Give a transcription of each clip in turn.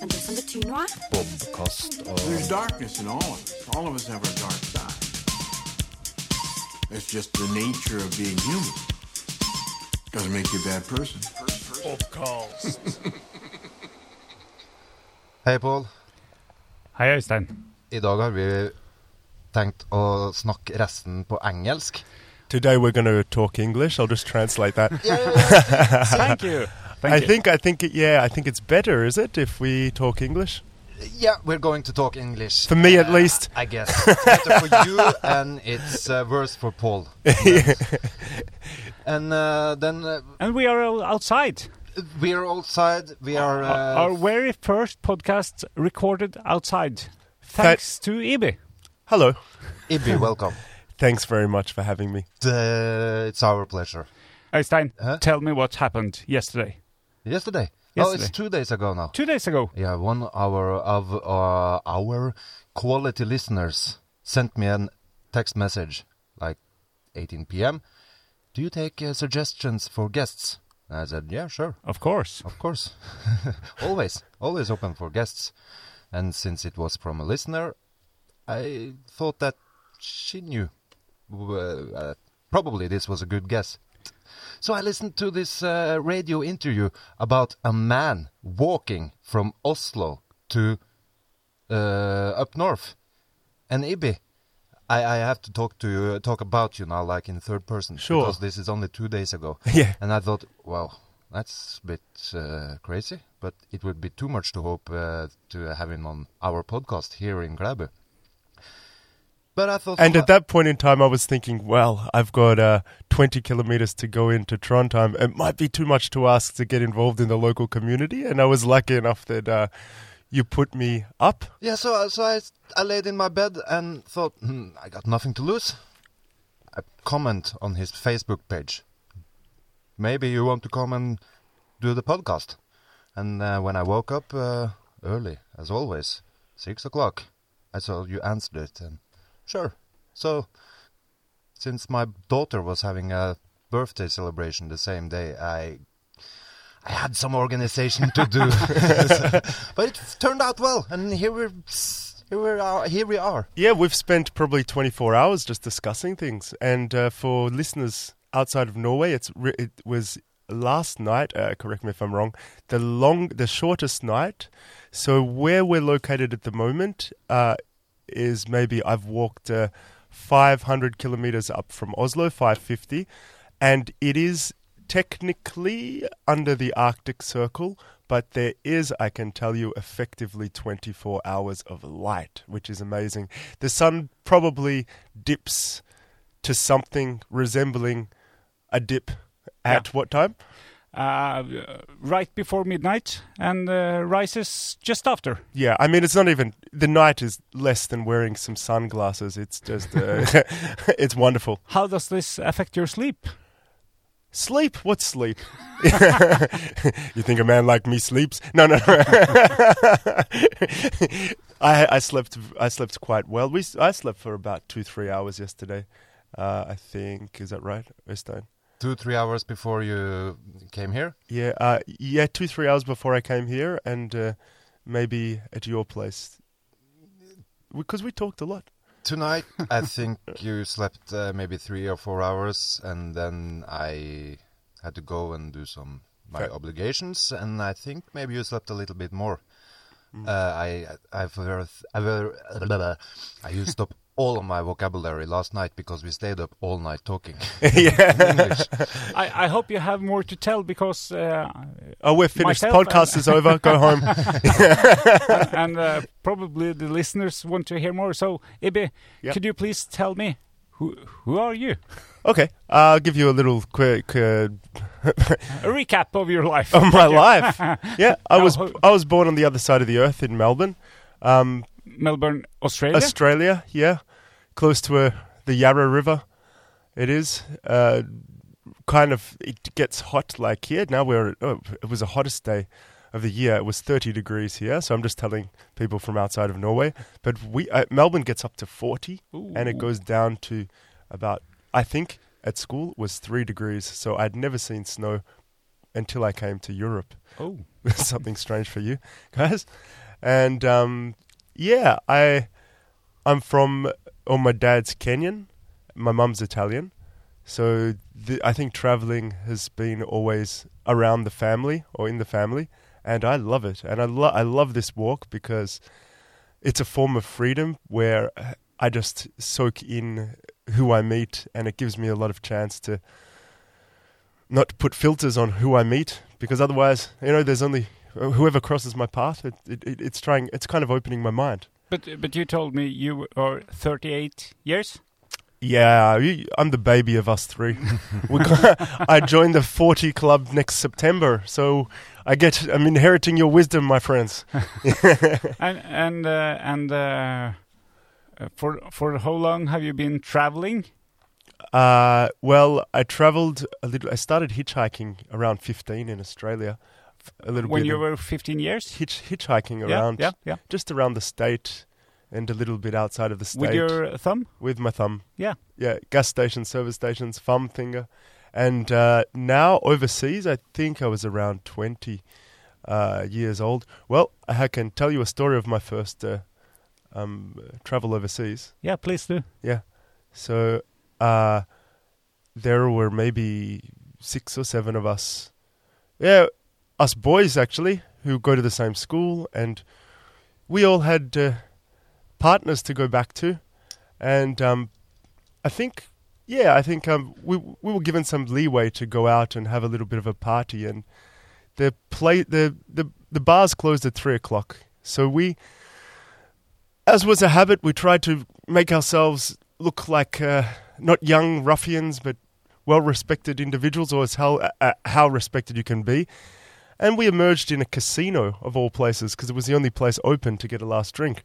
Men det som betyr noe, Bobkast og There's darkness in all of us. All of us have our dark side. It's just the nature of being human. Doesn't make you a bad person. Hei, Pål. Hei, Øystein. I dag har vi tenkt å snakke resten på engelsk. Today we're going to talk English. I'll just translate that. Thank you. Thank I you. think I think yeah, I think it's better, is it, if we talk English? Yeah, we're going to talk English. For me, at Uh, least. I guess. It's better for you, and it's uh, worse for Paul. and uh, then uh, And we are all outside. we are outside. We are. Our- Uh, Our very first podcast recorded outside. Thanks to Ibi. Hello. Ibi, welcome. Thanks very much for having me. Uh, it's our pleasure. Øystein, Huh? tell me what happened yesterday. Yesterday. Oh, it's two days ago now. Two days ago. Yeah, one hour of uh, our quality listeners sent me a text message like 18 p.m. Do you take uh, suggestions for guests? And I said, yeah, sure, Of course. of course. always, always open for guests. And since it was from a listener, I thought that she knew. Uh, uh, probably this was a good guess. So I listened to this uh, radio interview about a man walking from Oslo to uh, up north. And Ibi, I, I have to talk to you, talk about you now, like in third person, Sure. because this is only two days ago. Yeah. And I thought, well, that's a bit uh, crazy, but it would be too much to hope uh, to have him on our podcast here in Klæbu. But I thought, And at that point in time, I was thinking, well, I've got uh, 20 kilometers to go into Trondheim. It might be too much to ask to get involved in the local community. And I was lucky enough that uh, you put me up. Yeah, so uh, so I I laid in my bed and thought, hmm, I got nothing to lose. I comment on his Facebook page. Maybe you want to come and do the podcast. And uh, when I woke up uh, early, as always, six o'clock, I saw you answered it, and sure. So, since my daughter was having a birthday celebration the same day, I I had some organization to do, but it turned out well, and here we're here we are. Here we are. Yeah, we've spent probably 24 hours just discussing things. And uh, for listeners outside of Norway, it's it was last night. Uh, correct me if I'm wrong. The long, the shortest night. So where we're located at the moment uh, is maybe I've walked uh, 500 kilometers up from Oslo, 550, and it is technically under the Arctic Circle, but there is, I can tell you, effectively 24 hours of light, which is amazing. The sun probably dips to something resembling a dip at Yeah. what time? Uh, right before midnight and uh, rises just after. Yeah, I mean, it's not even the night is less than wearing some sunglasses. It's just, uh, it's wonderful. How does this affect your sleep? Sleep? What sleep? you think a man like me sleeps? No, no. no. I I slept I slept quite well. We I slept for about two three hours yesterday. Uh, I think is that right, Øystein? Two three hours before you came here. Yeah, uh, yeah, two three hours before I came here, and uh, maybe at your place because we talked a lot. Tonight, I think you slept uh, maybe three or four hours, and then I had to go and do some my obligations, and I think maybe you slept a little bit more. Mm. Uh, I I've heard, I ver- I used up all of my vocabulary last night because we stayed up all night talking yeah. English. I, I hope you have more to tell because uh, Oh, we're finished. Myself Podcast is over. Go home. and uh, probably the listeners want to hear more. So, Ibi, Yep. could you please tell me who who are you? Okay, I'll give you a little quick uh, A recap of your life. of my life. Yeah, I No, was I was born on the other side of the earth in Melbourne, um, Melbourne, Australia. Australia. Yeah, close to uh, the Yarra River. It is uh, kind of it gets hot like here now. We're oh, it was the hottest day of the year. It was 30 degrees here, so I'm just telling people from outside of Norway. But we uh, Melbourne gets up to 40, and it goes down to about I think at school was three degrees. So I'd never seen snow until I came to Europe. Oh, something strange for you guys. And um, yeah, I I'm from. Oh, my dad's Kenyan. My mum's Italian. So the, I think traveling has been always around the family or in the family, and I love it. And I lo- I love this walk because it's a form of freedom where I just soak in who I meet, and it gives me a lot of chance to not put filters on who I meet because otherwise, you know, there's only whoever crosses my path. It, it, it's trying. It's kind of opening my mind. But but you told me you are 38 years. Yeah, I'm the baby of us three. I joined the 40 club next September, so I get. I'm inheriting your wisdom, my friends. And and uh, and uh, uh, for for how long have you been traveling? Uh, well, I travelled a little. I started hitchhiking around 15 in Australia. A little When bit you were 15 years? hitch, hitchhiking Yeah, around, yeah, yeah. just around the state, and a little bit outside of the state With your thumb? with my thumb. Yeah. yeah, gas stations, service stations, thumb finger, and uh, now overseas, I think I was around twenty uh, years old. Well, I can tell you a story of my first uh, um, travel overseas. Yeah, please do. Yeah, so uh, there were maybe six or seven of us. Yeah, us boys actually who go to the same school, and we all had uh, partners to go back to, and um, I think, yeah, I think um, we we were given some leeway to go out and have a little bit of a party, and the play the the the bars closed at three o'clock, so we, as was a habit, we tried to make ourselves look like uh, not young ruffians, but well respected individuals, or as how uh, how respected you can be. And we emerged in a casino of all places because it was the only place open to get a last drink.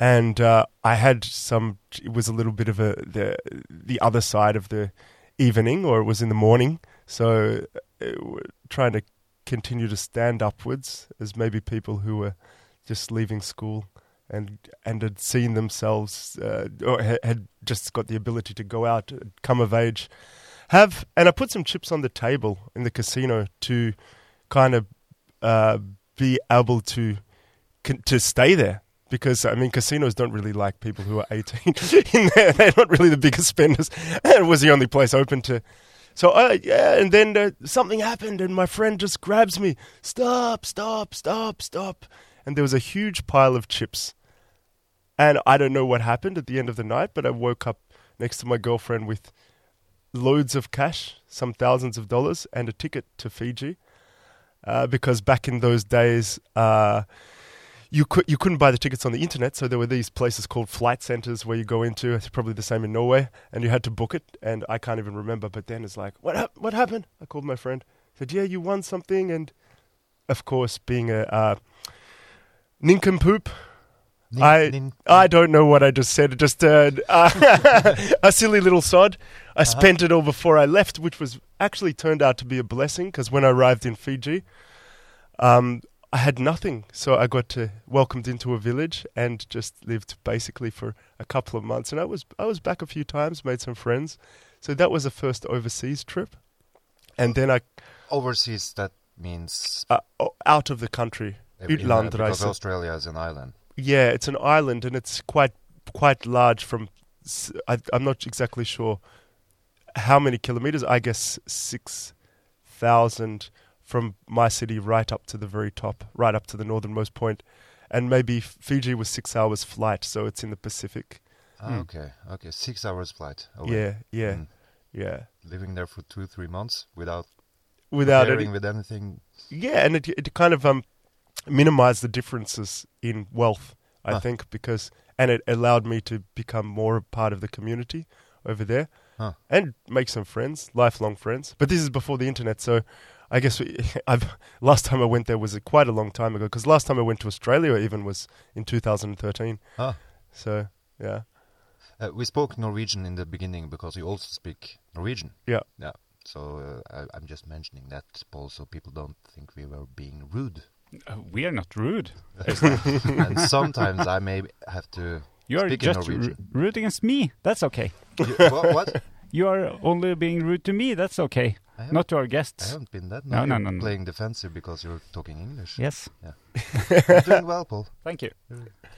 And uh, I had some. It was a little bit of a the the other side of the evening, or it was in the morning. So uh, we're trying to continue to stand upwards as maybe people who were just leaving school and and had seen themselves uh, or ha- had just got the ability to go out, come of age, have and I put some chips on the table in the casino to kind of uh, be able to to stay there because I mean casinos don't really like people who are 18 in there. They're not really the biggest spenders. It was the only place open to. So uh, yeah, and then uh, something happened, and my friend just grabs me. Stop! Stop! Stop! Stop! And there was a huge pile of chips. And I don't know what happened at the end of the night, but I woke up next to my girlfriend with loads of cash, some thousands of dollars, and a ticket to Fiji. Uh, because back in those days, uh, you could you couldn't buy the tickets on the internet, so there were these places called flight centers where you go into. It's probably the same in Norway, and you had to book it. And I can't even remember. But then it's like, what hap- what happened? I called my friend. Said, yeah, you won something, and of course, being a uh, nincompoop, Nin- I nin- I don't know what I just said. Just uh, a silly little sod. I spent it all before I left, which was actually turned out to be a blessing because when I arrived in Fiji, um, I had nothing. So I got to welcomed into a village and just lived basically for a couple of months. And I was I was back a few times, made some friends. So that was a first overseas trip, and then I overseas, that means uh, out of the country. the- because. Australia is an island. Yeah, it's an island and it's quite quite large. From I, am not exactly sure how many kilometers. I guess six thousand from my city right up to the very top, right up to the northernmost point. point, and maybe Fiji was six hours flight, so it's in the Pacific. Ah, Hmm. Okay, okay, six hours flight. away. Yeah, yeah, Mm. yeah. living there for two, three months without Without caring any, with anything. yeah, and it it kind of um minimized the differences in wealth. I Huh. think because and it allowed me to become more a part of the community over there Huh. and make some friends, lifelong friends. But this is before the internet, so I guess we, I've last time I went there was quite a long time ago. Because last time I went to Australia even was in 2013. Ah. So yeah, Uh, we spoke Norwegian in the beginning because you also speak Norwegian. yeah. Yeah. So uh, I, I'm just mentioning that, Paul, so people don't think we were being rude. Uh, we are not rude. and sometimes I may have to. You are Speak in just ru- Norwegian. rude against me. That's okay. You- what? what? You are only being rude to me. That's okay. Haven't, to our guests. I guests. haven't been that. No, no, you're no, no. Playing defensive because you're talking English. Yes, You're doing well, Paul. thank you.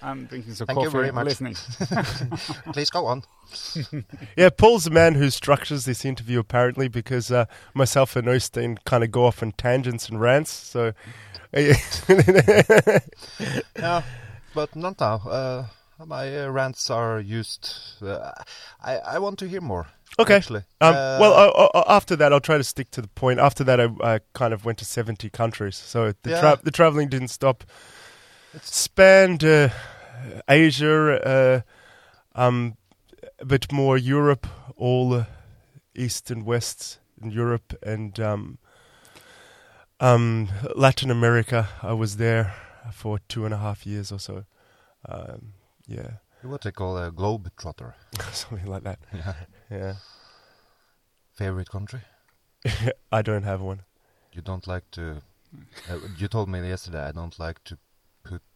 I'm drinking some Thank you coffee very and much. listening. Please go on. Yeah, Paul's the man who structures this interview apparently because uh, myself and Øystein kind of go off on tangents and rants. So, Yeah, but not now. Uh, my uh, rants are used. Uh, I I want to hear more. okay. Actually. Um, Uh, well, uh, uh, after that, I'll try to stick to the point. After that, I, I kind of went to 70 countries. So the, Yeah. tra- the traveling didn't stop. Spanned uh, Asia, uh, um, a bit more Europe, all uh, East and West in Europe, and um, um, Latin America. I was there for two and a half years or so. Um, yeah, what they call a globe trotter. something like that. Yeah. Yeah, Favorite country? I don't have one. You don't like to. Uh, you told me yesterday I don't like to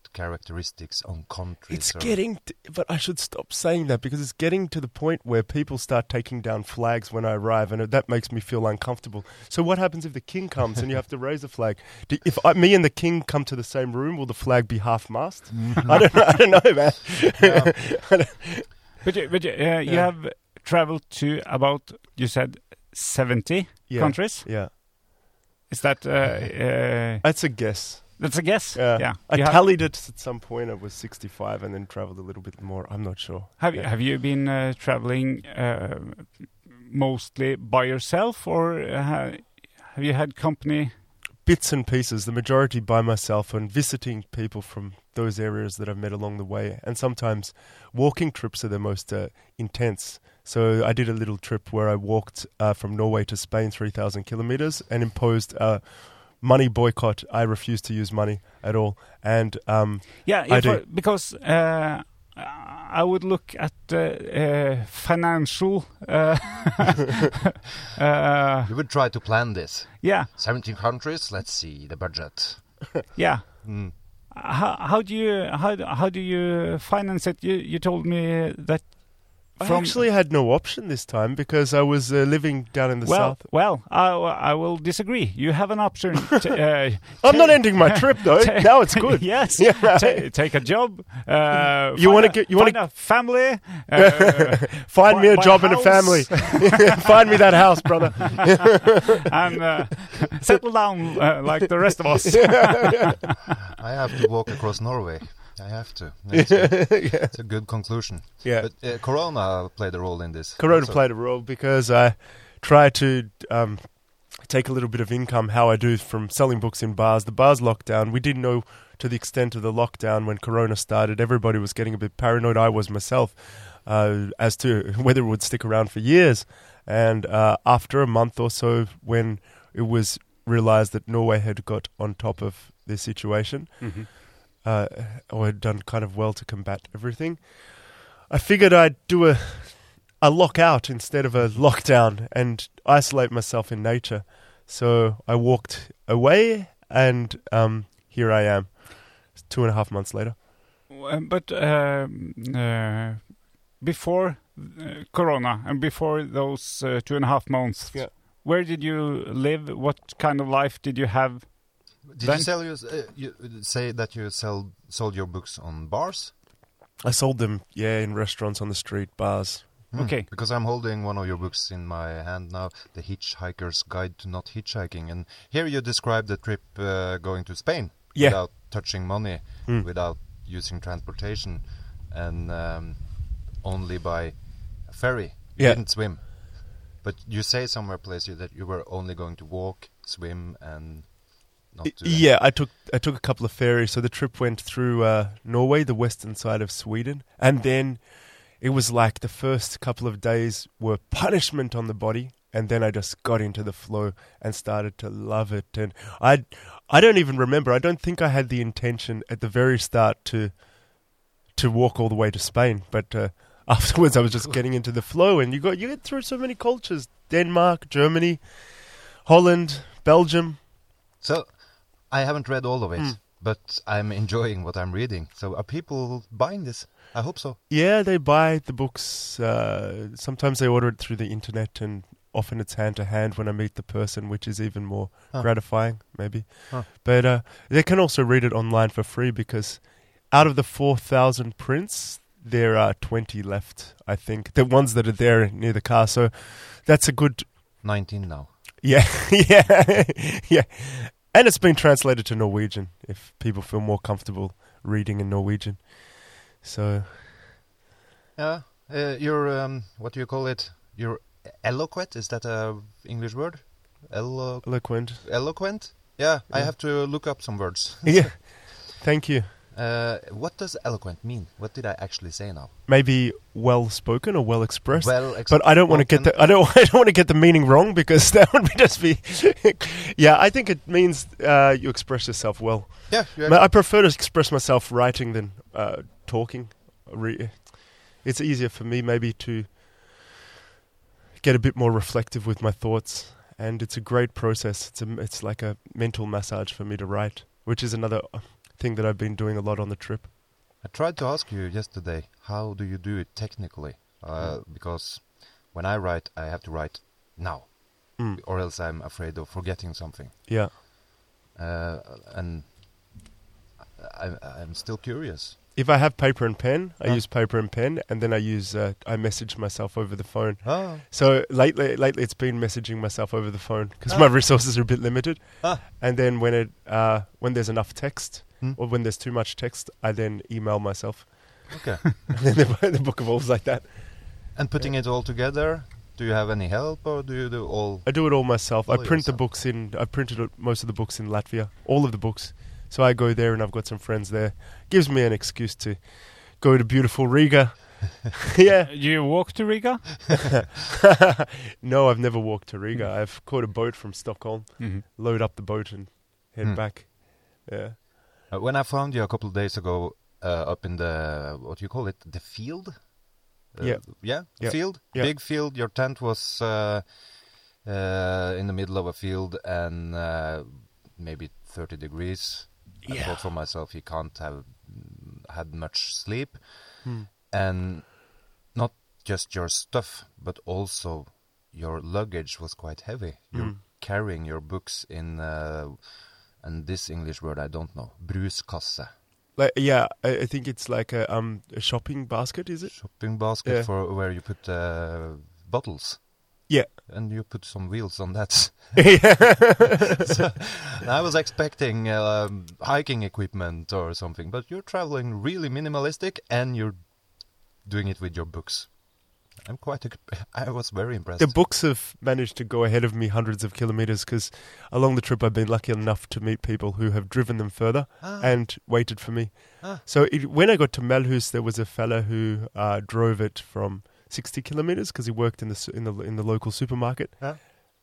put characteristics on countries. It's or- getting, t- but I should stop saying that because it's getting to the point where people start taking down flags when I arrive, and that makes me feel uncomfortable. So, what happens if the king comes and you have to raise a flag? Do, if I, me and the king come to the same room, will the flag be half mast? I don't, know, I don't know, man. Yeah. But you, but you, uh, you have traveled to about you said 70 Yeah. countries. Yeah, Is that uh, uh, that's a guess. That's a guess? Yeah, I tallied it at some point. I was sixty-five, and then traveled a little bit more. I'm not sure. Have you have you been uh, traveling uh, mostly by yourself, or uh, ha- have you had company? bits and pieces, the majority by myself, and visiting people from those areas that I've met along the way. And sometimes walking trips are the most uh, intense. So I did a little trip where I walked uh, from Norway to Spain, 3,000 kilometers, and imposed a money boycott. I refuse to use money at all. And um, Yeah, I do. I- because uh, I would look at uh, uh, financial. Uh, uh, You would try to plan this. yeah, 17 countries. Let's see the budget. yeah. Mm. How, how do you how how do you finance it? You you told me that I from actually had no option this time because I was uh, living down in the well south. well I, I will disagree. You have an option. To, uh, I'm not ending my trip though. ta- now it's good. yes. Yeah. Ta- take a job. Uh, You wanna get- you wanna- a family. Uh, Find me a buy job and a family. Find me that house, brother. and uh, settle down uh, like the rest of us. I have to walk across Norway. I have to. It's a, it's a good conclusion. Yeah. But uh, Corona played a role in this. Corona also. played a role because I try to um, take a little bit of income how I do from selling books in bars. The bars locked down. We didn't know to the extent of the lockdown when Corona started. Everybody was getting a bit paranoid. I was myself uh, as to whether it would stick around for years. And uh, after a month or so, when it was realized that Norway had got on top of the situation, uh, or had done kind of well to combat everything. I figured I'd do a a lockout instead of a lockdown and isolate myself in nature. So I walked away, and um, here I am, two and a half months later. Uh, but um, uh, before uh, Corona and before those uh, two and a half months, Yeah. where did you live? What kind of life did you have? Did Then- you sell your, uh, you say that you sell sold your books on bars? I sold them, yeah, in restaurants on the street, bars. Hmm. Okay. Because I'm holding one of your books in my hand now, The Hitchhiker's Guide to Not Hitchhiking. And here you describe the trip uh, going to Spain Yeah. without touching money, Hmm. without using transportation, and um, only by ferry. You Yeah. didn't swim. But you say somewhere, place you that you were only going to walk, swim, and not do Yeah, I took I took a couple of ferries. So the trip went through uh, Norway, the western side of Sweden, and then it was like the first couple of days were punishment on the body, and then I just got into the flow and started to love it. And I I don't even remember. I don't think I had the intention at the very start to to walk all the way to Spain, but. Uh, Afterwards, I was just getting into the flow, and you got you get through so many cultures: Denmark, Germany, Holland, Belgium, So I haven't read all of it, Hmm. but I'm enjoying what I'm reading. So are people buying this? I hope so. Yeah, they buy the books. Uh, sometimes they order it through the internet, and often it's hand to hand when I meet the person, which is even more Huh. gratifying, maybe. Huh. But uh, they can also read it online for free because out of the 4,000 prints, there are 20 left, I think. The ones that are there near the car. So that's a good. 19 now. Yeah, yeah, yeah. And it's been translated to Norwegian if people feel more comfortable reading in Norwegian. So, Yeah. Uh, you're, um, what do you call it? You're eloquent? Is that a English word? Elo- eloquent. eloquent? Yeah, I have to look up some words. yeah. Thank you. Uh, what does eloquent mean? What did I actually say now? Maybe well spoken or well expressed. Well, ex- but I don't want to get the I don't I don't want to get the meaning wrong because that would be just be yeah I think it means uh, you express yourself well. Yeah, I prefer to express myself writing than uh, talking. It's easier for me maybe to get a bit more reflective with my thoughts, and it's a great process. It's a, it's like a mental massage for me to write, which is another thing that I've been doing a lot on the trip. I tried to ask you yesterday, how do you do it technically? Uh, because when I write, I have to write now, Mm. or else I'm afraid of forgetting something. Yeah. Uh, and I, I'm still curious. If I have paper and pen, I use paper and pen, and then I use uh, I message myself over the phone. Oh, So lately, lately it's been messaging myself over the phone because Ah. my resources are a bit limited. Ah. And then when it uh, when there's enough text Hmm. or when there's too much text, I then email myself, okay. and then the, the book evolves like that. and putting it all together, do you have any help, or do you do all? I do it all myself. I All print the books in. I printed most of the books in Latvia, all of the books. So I go there, and I've got some friends there. Gives me an excuse to go to beautiful Riga. yeah. You walk to Riga? no, I've never walked to Hmm. Riga. I've caught a boat from Stockholm, Mm-hmm. load up the boat, and head Hmm. back. Yeah. Uh, when I found you a couple of days ago, uh, up in the what do you call it, the field? Uh, Yeah. yeah, Yeah. field, Yeah. big field. Your tent was uh, uh, in the middle of a field and uh, maybe thirty degrees. I thought for myself, he can't have mm, had much sleep, Hmm. and not just your stuff, but also your luggage was quite heavy. You're Mm. carrying your books in, uh, and this English word I don't know, bruskasse, Like, yeah, I, I think it's like a um a shopping basket, is it? shopping basket Yeah. for where you put uh, bottles. Yeah. And you put some wheels on that. yeah. So, I was expecting um, hiking equipment or something, but you're traveling really minimalistic and you're doing it with your books. I'm quite. ex- I was very impressed. The books have managed to go ahead of me hundreds of kilometers because along the trip I've been lucky enough to meet people who have driven them further Ah. and waited for me. Ah. So it, when I got to Melhus, there was a fella who uh, drove it from 60 kilometers because he worked in the in the in the local supermarket, Ah.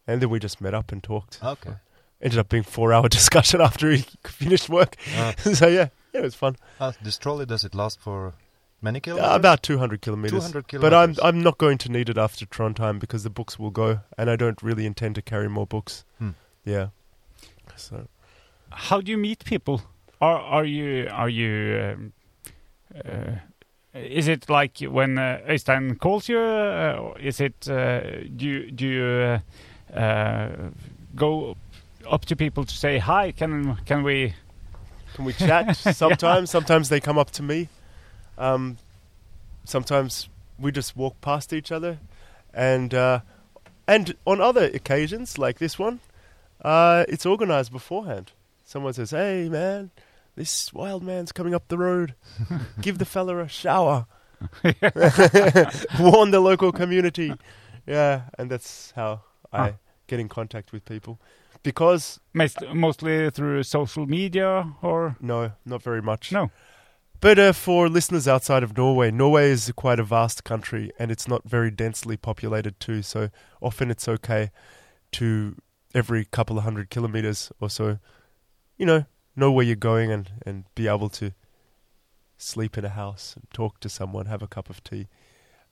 and then we just met up and talked. Okay. Ended up being four hour discussion after he finished work. Ah. so yeah, yeah, it was fun. Ah, this trolley does it last for many Uh, about 200 kilometers. 200 But I'm. I'm not going to need it after Trondheim because the books will go, and I don't really intend to carry more books. Hmm. Yeah. So How do you meet people? Are are you are you? Um, uh, is it like when uh, Øystein calls you? Uh, is it uh, do you, do you uh, uh, go up to people to say hi? Can can we? can we chat sometimes? Sometimes they come up to me. Um, sometimes we just walk past each other, and uh, and on other occasions like this one, uh, it's organized beforehand. Someone says, "Hey, man." This wild man's coming up the road. Give the fella a shower. Warn the local community. Yeah, and that's how I get in contact with people. Because Most, mostly through social media or no, not very much. no? But uh, for listeners outside of Norway, Norway is quite a vast country and it's not very densely populated too. So often it's okay to every couple of hundred kilometers or so, you know, know where you're going and, and be able to sleep in a house and talk to someone, have a cup of tea.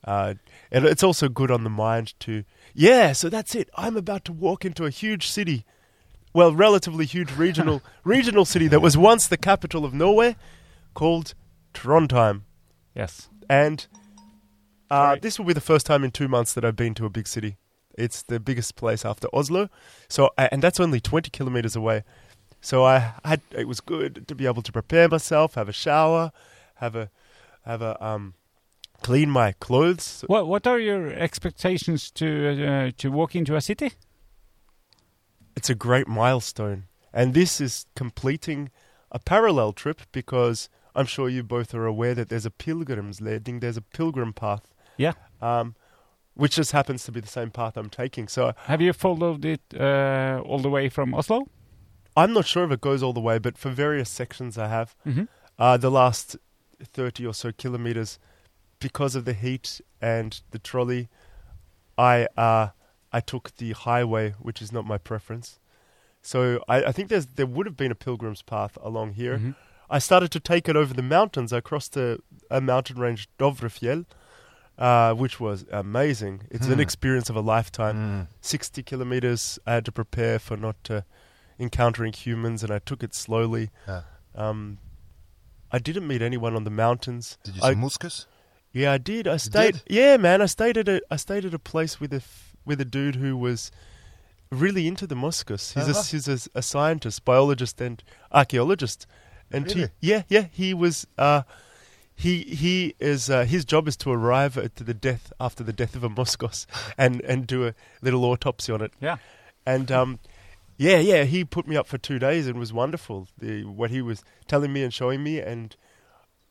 Uh, and it's also good on the mind to, yeah, so that's it. I'm about to walk into a huge city. Well, relatively huge regional regional city that was once the capital of Norway, called Trondheim. Yes. And uh, this will be the first time in two months that I've been to a big city. It's the biggest place after Oslo. So, and that's only 20 kilometers away. So I had it was good to be able to prepare myself, have a shower, have a have a um, clean my clothes. What What are your expectations to uh, to walk into a city? It's a great milestone, and this is completing a parallel trip because I'm sure you both are aware that there's a pilgrim's landing. There's a pilgrim path, Yeah. um, which just happens to be the same path I'm taking. So Have you followed it uh, all the way from Oslo? I'm not sure if it goes all the way, but for various sections I have. Mm-hmm. Uh, the last 30 or so kilometers, because of the heat and the trolley, I uh, I took the highway, which is not my preference. So I, I think there's there would have been a pilgrim's path along here. Mhm. I started to take it over the mountains. I crossed a, a mountain range, Dovrefjell, uh, which was amazing. It's an Hmm. experience of a lifetime. Mm. 60 kilometers I had to prepare for not uh, encountering humans, and I took it slowly. Yeah. Um, I didn't meet anyone on the mountains. Did you I, see Moskus? yeah, I did. I stayed. did? Yeah, man, I stayed at a I stayed at a place with a f- with a dude who was really into the moskus. He's Uh-huh. a he's a, a scientist, biologist, and archaeologist. And he, yeah, yeah, he was. Uh, he he is uh, his job is to arrive at the death after the death of a moskus and and do a little autopsy on it. Yeah. And um, yeah, yeah, he put me up for two days and was wonderful. The what he was telling me and showing me, and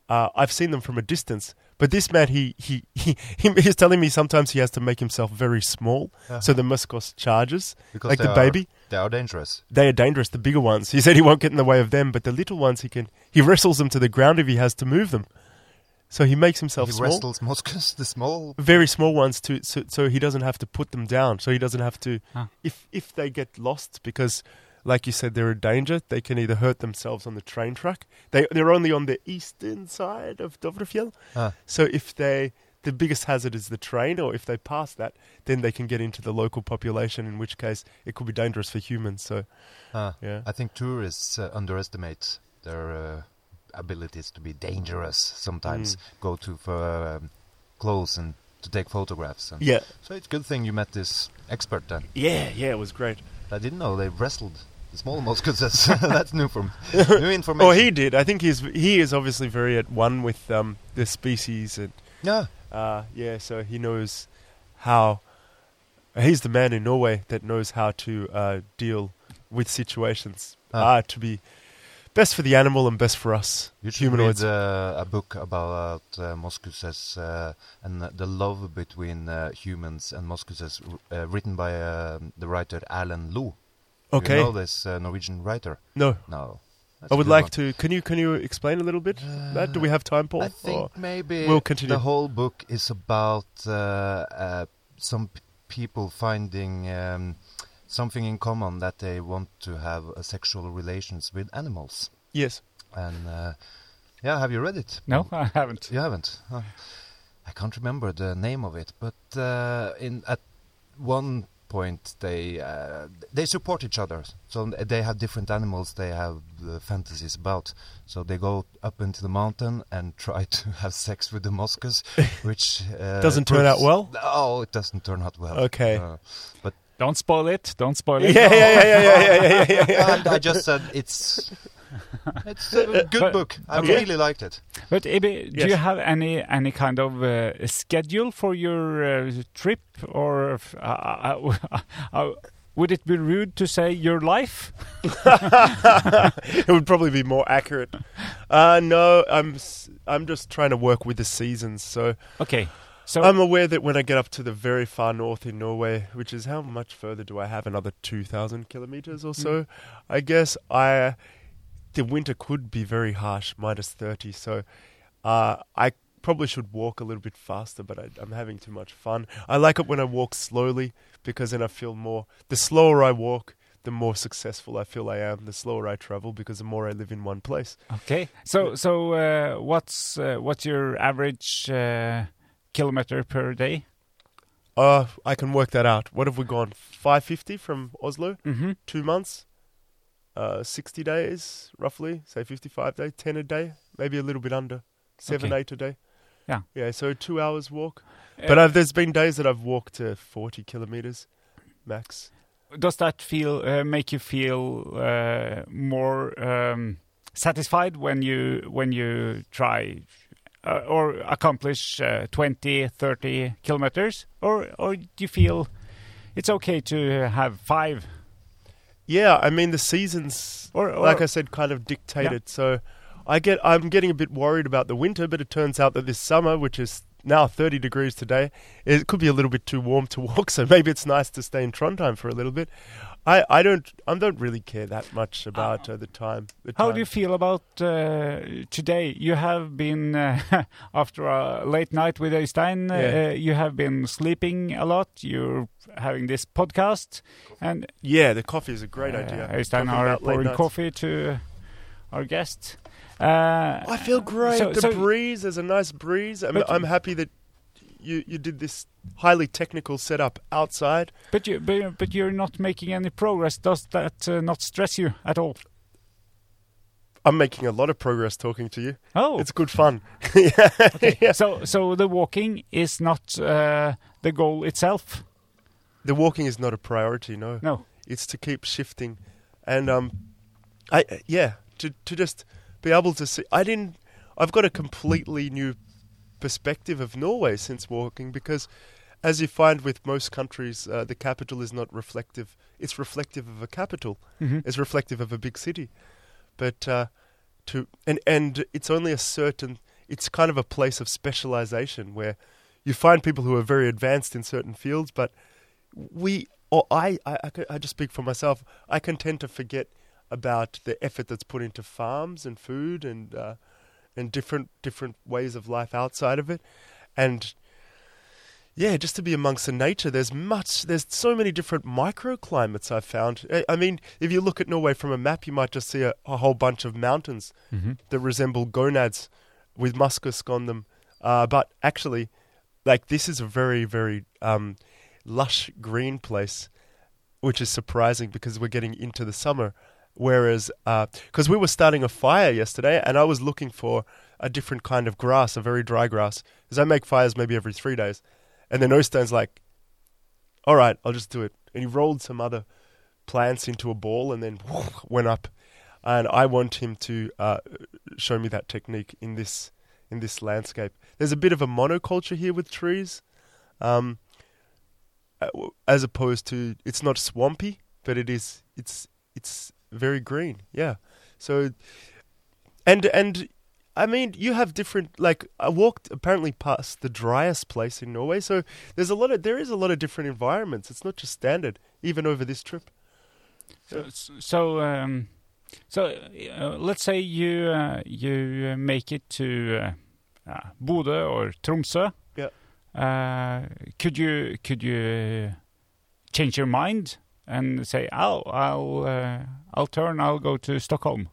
uh, I've seen them from a distance. But this man, he he he he he's telling me sometimes he has to make himself very small, Uh-huh. so the moskus charges Because like the are- baby. They are dangerous. They are dangerous. The bigger ones, he said, he won't get in the way of them. But the little ones, he can. He wrestles them to the ground if he has to move them. So he makes himself he small. wrestles Moskus, the small. very small ones to so, so he doesn't have to put them down so he doesn't have to Huh. if if they get lost because like you said they're a danger they can either hurt themselves on the train track they they're only on the eastern side of Dovrefjell Ah. so if they the biggest hazard is the train or if they pass that then they can get into the local population in which case it could be dangerous for humans so Ah. yeah I think tourists uh, underestimate their uh, abilities to be dangerous. Sometimes Mm. go to for um, clothes and to take photographs. And yeah So it's a good thing you met this expert then. yeah yeah it was great I didn't know they wrestled the small moskus. That's, that's new from new information. oh he did i think he's he is obviously very at one with um the species and Yeah. Uh, yeah, so he knows how. He's the man in Norway that knows how to uh, deal with situations Ah. uh, to be best for the animal and best for us You should humanoids. read uh, a book about uh, uh, and the love between uh, humans and moskuses, uh, written by uh, the writer Erlend Loe. okay, You know this Norwegian writer? no, No. That's I a would like one. to. Can you can you explain a little bit? that do we have time, Paul? I think Or- maybe we'll continue. the whole book is about uh, uh, some p- people finding um, something in common that they want to have uh, sexual relations with animals. yes. And uh, yeah, have you read it? No, I haven't. You haven't. Huh. I can't remember the name of it, but uh, in at one point they uh, they support each other. So they have different animals they have uh, fantasies about. So they go up into the mountain and try to have sex with the moskus, which uh, Doesn't turn out well? No, it doesn't turn out well. Okay. Uh, but Don't spoil it. Don't spoil it. yeah, yeah, yeah, yeah, yeah, yeah, yeah, yeah. I, I just said it's it's a good But- book. I okay. really liked it. But Ibi, do Yes. you have any any kind of uh, schedule for your uh, trip, or uh, uh, uh, would it be rude to say your life? it would probably be more accurate. Uh, no, I'm s- I'm just trying to work with the seasons. So Okay, so I'm aware that when I get up to the very far north in Norway, which is how much further do I have? Another two thousand kilometers or so. I guess I the winter could be very harsh, minus thirty. So uh, I probably should walk a little bit faster, but I, I'm having too much fun. I like it when I walk slowly because then I feel more. The slower I walk, the more successful I feel I am. The slower I travel because the more I live in one place. okay, so so uh, what's uh, what's your average uh, kilometer per day? Uh, I can work that out. What have we gone? 550 from Oslo? Mm-hmm. two months, uh, 60 days roughly, say 55 days, 10 a day, maybe a little bit under, 7, Okay. 8 a day. Yeah. Yeah, so two hours walk. Uh, But I've, there's been days that I've walked to 40 kilometers. max. Does that feel uh, make you feel uh, more um, satisfied when you when you try uh, or accomplish uh, 20, 30 kilometers, or or do you feel it's okay to have five? Yeah, I mean the seasons, Or, or like I said, kind of dictate Yeah. it. So I get, I'm getting a bit worried about the winter, but it turns out that this summer, which is now 30 degrees today, it could be a little bit too warm to walk. So maybe it's nice to stay in Trondheim for a little bit. I, I don't, I don't really care that much about uh, the time. The How time. do you feel about uh, today? You have been uh, after a late night with Øystein. Yeah. Uh, you have been sleeping a lot. You're having this podcast, and Yeah, the coffee is a great idea. Uh, Øystein are pouring nights. coffee to our guest. Uh, I feel great. so- the so- breeze, there's a nice breeze. I'm, I'm happy that you, you did this highly technical setup outside. But you, but, but you're not making any progress. Does that uh, not stress you at all? I'm making a lot of progress talking to you. Oh, It's good fun. yeah. yeah. so so the walking is not uh, the goal itself. The walking is not a priority, no. No. It's to keep shifting. And um I yeah, to to just be able to see I didn't I've got a completely new perspective of Norway since walking because as you find with most countries, uh, the capital is not reflective. It's reflective of a capital. hmm is reflective of a big city. But uh, to and and it's only a certain. It's kind of a place of specialization where you find people who are very advanced in certain fields. But we, or I, I, I, I just speak for myself. I can tend to forget about the effort that's put into farms and food and uh, and different different ways of life outside of it, and yeah, just to be amongst the nature. There's much. There's so many different microclimates I've found. I- mean, if you look at Norway from a map, you might just see a, a whole bunch of mountains hmm that resemble gonads with muskusk on them. Uh, but actually, like this is a very very um, lush green place, which is surprising because we're getting into the summer. Whereas, because we were starting a fire yesterday, and I was looking for a different kind of grass, a very dry grass, because I make fires maybe every three days. And then Øystein's like, "All right, I'll just do it." And he rolled some other plants into a ball, and then went up. And I want him to uh, show me that technique in this in this landscape. There's a bit of a monoculture here with trees, um, uh, as opposed to it's not swampy, but it is it's it's very green. Yeah. So, and and I mean, you have different. Like I walked apparently past the driest place in Norway, so there's a lot of there is a lot of different environments. It's not just standard, even over this trip. So, so, um, so uh, let's say you uh, you uh, make it to uh, uh, Bodø or Tromsø. Yeah. Uh, could you could you change your mind and say, "Oh, I'll uh, I'll turn. I'll go to Stockholm."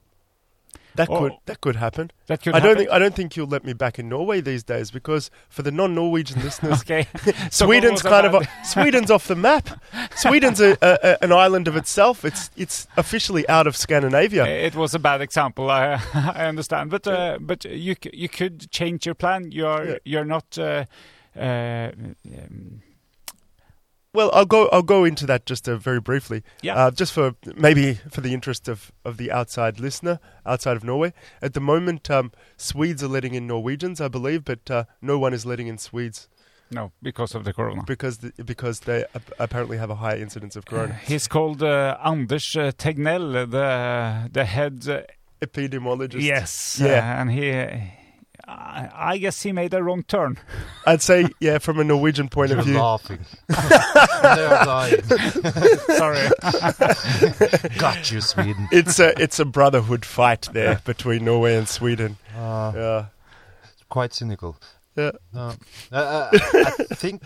That Oh. could that could happen. That could. I don't think I don't think you'll let me back in Norway these days because for the non-Norwegian listeners, Okay. Sweden's kind of a, Sweden's off the map. Sweden's a, a, a, an island of itself. It's it's officially out of Scandinavia. It was a bad example. I I understand, but uh, but you you could change your plan. You're Yeah. you're not. Uh, uh, um, Well, I'll go I'll go into that just uh, very briefly. Yeah. Uh, just for maybe for the interest of, of the outside listener outside of Norway. At the moment, um, Swedes are letting in Norwegians, I believe, but uh, no one is letting in Swedes no, because of the corona. because the, because they ap- apparently have a high incidence of corona. He's called uh, Anders uh, Tegnell, the the head. Uh, Epidemiologist. yes, Yeah. uh, and he. I I guess he made a wrong turn. I'd say yeah, from a Norwegian point You're of view. laughing. They're dying. Sorry. Got you, Sweden. It's a it's a brotherhood fight there between Norway and Sweden. Uh, Yeah. quite cynical. Yeah. No. Uh, uh, I think,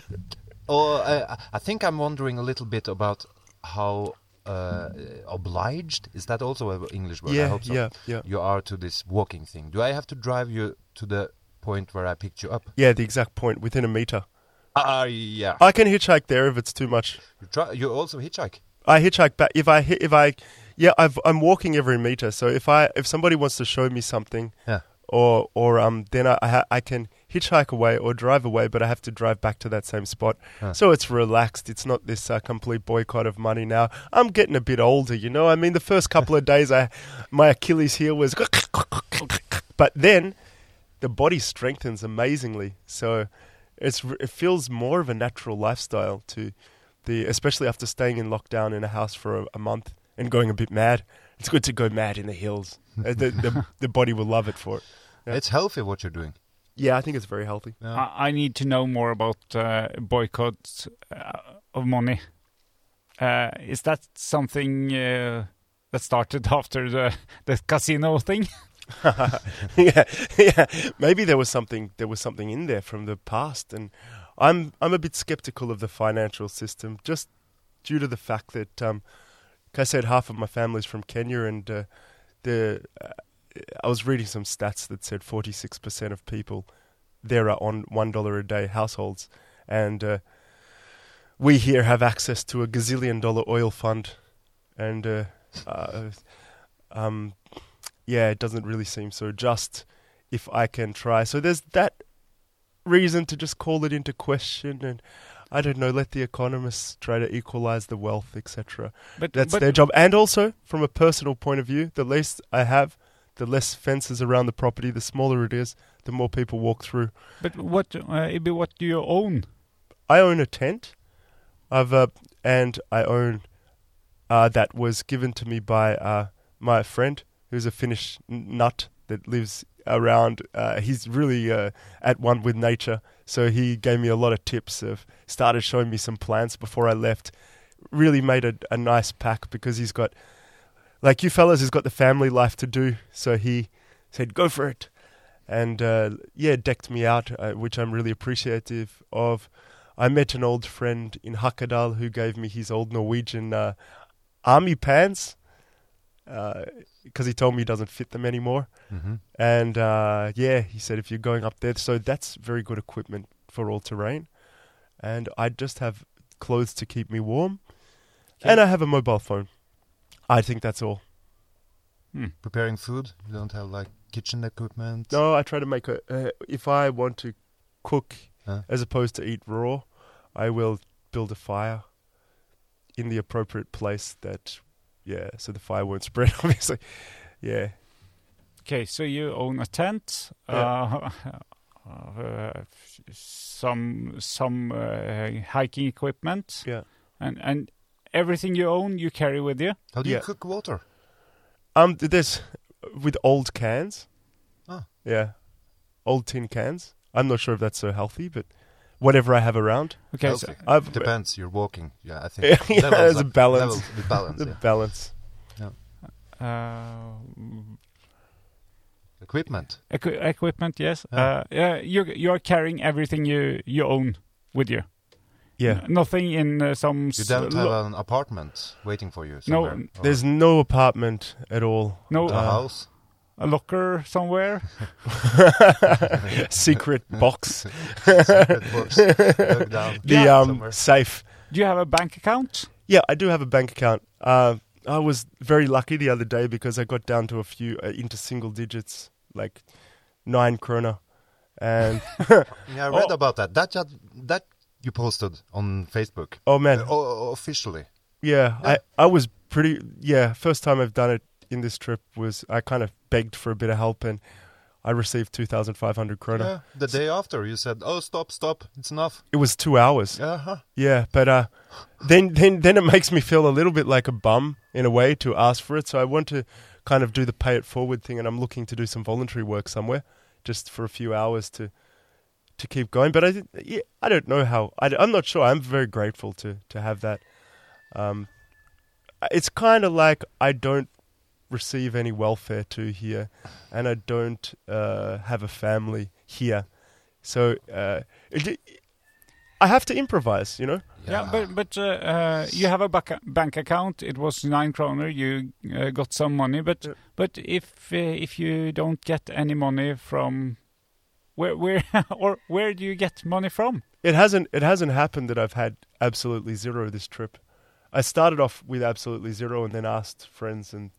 or uh, I think I'm wondering a little bit about how uh, obliged is that also an English word? I Yeah, hope so. yeah, yeah. You are to this walking thing. Do I have to drive you to the point where I picked you up? Yeah, the exact point within a meter. Ah, yeah. I can hitchhike there if it's too much. You, try, you also hitchhike. I hitchhike back if I hit if I yeah I've, I'm walking every meter. So if I if somebody wants to show me something Yeah. or or um then I I, ha- I can hitchhike away or drive away, but I have to drive back to that same spot. Huh. So it's relaxed. It's not this uh, complete boycott of money now. I'm getting a bit older, you know. I mean, the first couple of days, I my Achilles heel was, but then the body strengthens amazingly. So it's it feels more of a natural lifestyle to the, especially after staying in lockdown in a house for a, a month and going a bit mad. It's good to go mad in the hills. Uh, the, the the body will love it for it. Yeah. It's healthy what you're doing. Yeah, I think it's very healthy. Yeah. I, I need to know more about uh, boycotts uh, of money. Uh, is that something uh, that started after the the casino thing? yeah, yeah. Maybe there was something there was something in there from the past, and I'm I'm a bit skeptical of the financial system, just due to the fact that, um, like I said, half of my family's from Kenya, and uh, the uh, I was reading some stats that said 46 percent of people there are on one dollar a day households, and uh, we here have access to a gazillion dollar oil fund, and uh, uh, um, yeah, it doesn't really seem so just if I can try. So there's that reason to just call it into question and I don't know, let the economists try to equalize the wealth, etc. But That's but, their job. And also, from a personal point of view, the least I have, the less fences around the property, the smaller it is, the more people walk through. But what uh, what do you own? I own a tent. I've uh, and I own uh, that was given to me by uh, my friend, who's a Finnish nut that lives around. Uh, he's really uh, at one with nature, so he gave me a lot of tips. Of started showing me some plants before I left. Really made a, a nice pack because he's got, like you fellas, he's got the family life to do. So he said, "Go for it." and uh, yeah, decked me out, uh, which I'm really appreciative of. I met an old friend in Hakadal who gave me his old Norwegian uh, army pants because he told me he doesn't fit them anymore. hmm And uh, yeah, he said if you're going up there, so that's very good equipment for all terrain. And I just have clothes to keep me warm, and I have a mobile phone. I think that's all. Hmm. Preparing food. You don't have like kitchen equipment. No, I try to make a. Uh, if I want to cook Huh? as opposed to eat raw, I will build a fire in the appropriate place. That, yeah, so the fire won't spread. Obviously, yeah. Okay, so you own a tent, Yeah. uh, uh, some some uh, hiking equipment, Yeah. and and everything you own you carry with you. How do Yeah. you cook water? Um, this with old cans. Ah. Yeah, old tin cans. I'm not sure if that's so healthy, but whatever I have around. Okay, so, I've Depends. You're walking. Yeah, I think. Yeah, levels there's a balance. levels with balance. the yeah. balance. uh, Equipment. equi- equipment, yes. Yeah. Uh, yeah, you you are carrying everything you you own with you. Yeah. Nothing in uh, some. You don't lo- have an apartment waiting for you. No, Somewhere, n- or There's no apartment at all. no a uh, house. a locker somewhere. Secret box. Secret box The um somewhere. safe. Do you have a bank account? Yeah, I do have a bank account. Uh, I was very lucky the other day because I got down to a few uh, into single digits, like nine krona, and Yeah, I read Oh. about that. That just, that you posted on Facebook. oh man, Uh, o- officially. yeah, yeah. I I was pretty yeah. First time I've done it in this trip was I kind of begged for a bit of help and I received two thousand five hundred krona. Yeah. The day after, you said, "Oh, stop, stop! It's enough." It was two hours. Yeah. huh. Yeah, but uh, then then then it makes me feel a little bit like a bum in a way to ask for it. So I want to kind of do the pay it forward thing, and I'm looking to do some voluntary work somewhere, just for a few hours to to keep going. But I yeah, I don't know how. I, am not sure. I'm very grateful to to have that. Um, it's kind of like I don't receive any welfare to here, and I don't uh, have a family here, so uh, it, I have to improvise. You know. Yeah, but but uh, uh, you have a bac- bank account. It was nine kroner. You uh, got some money, but Yeah. but if uh, if you don't get any money from where where or where do you get money from? It hasn't. It hasn't happened that I've had absolutely zero this trip. I started off with absolutely zero, and then asked friends and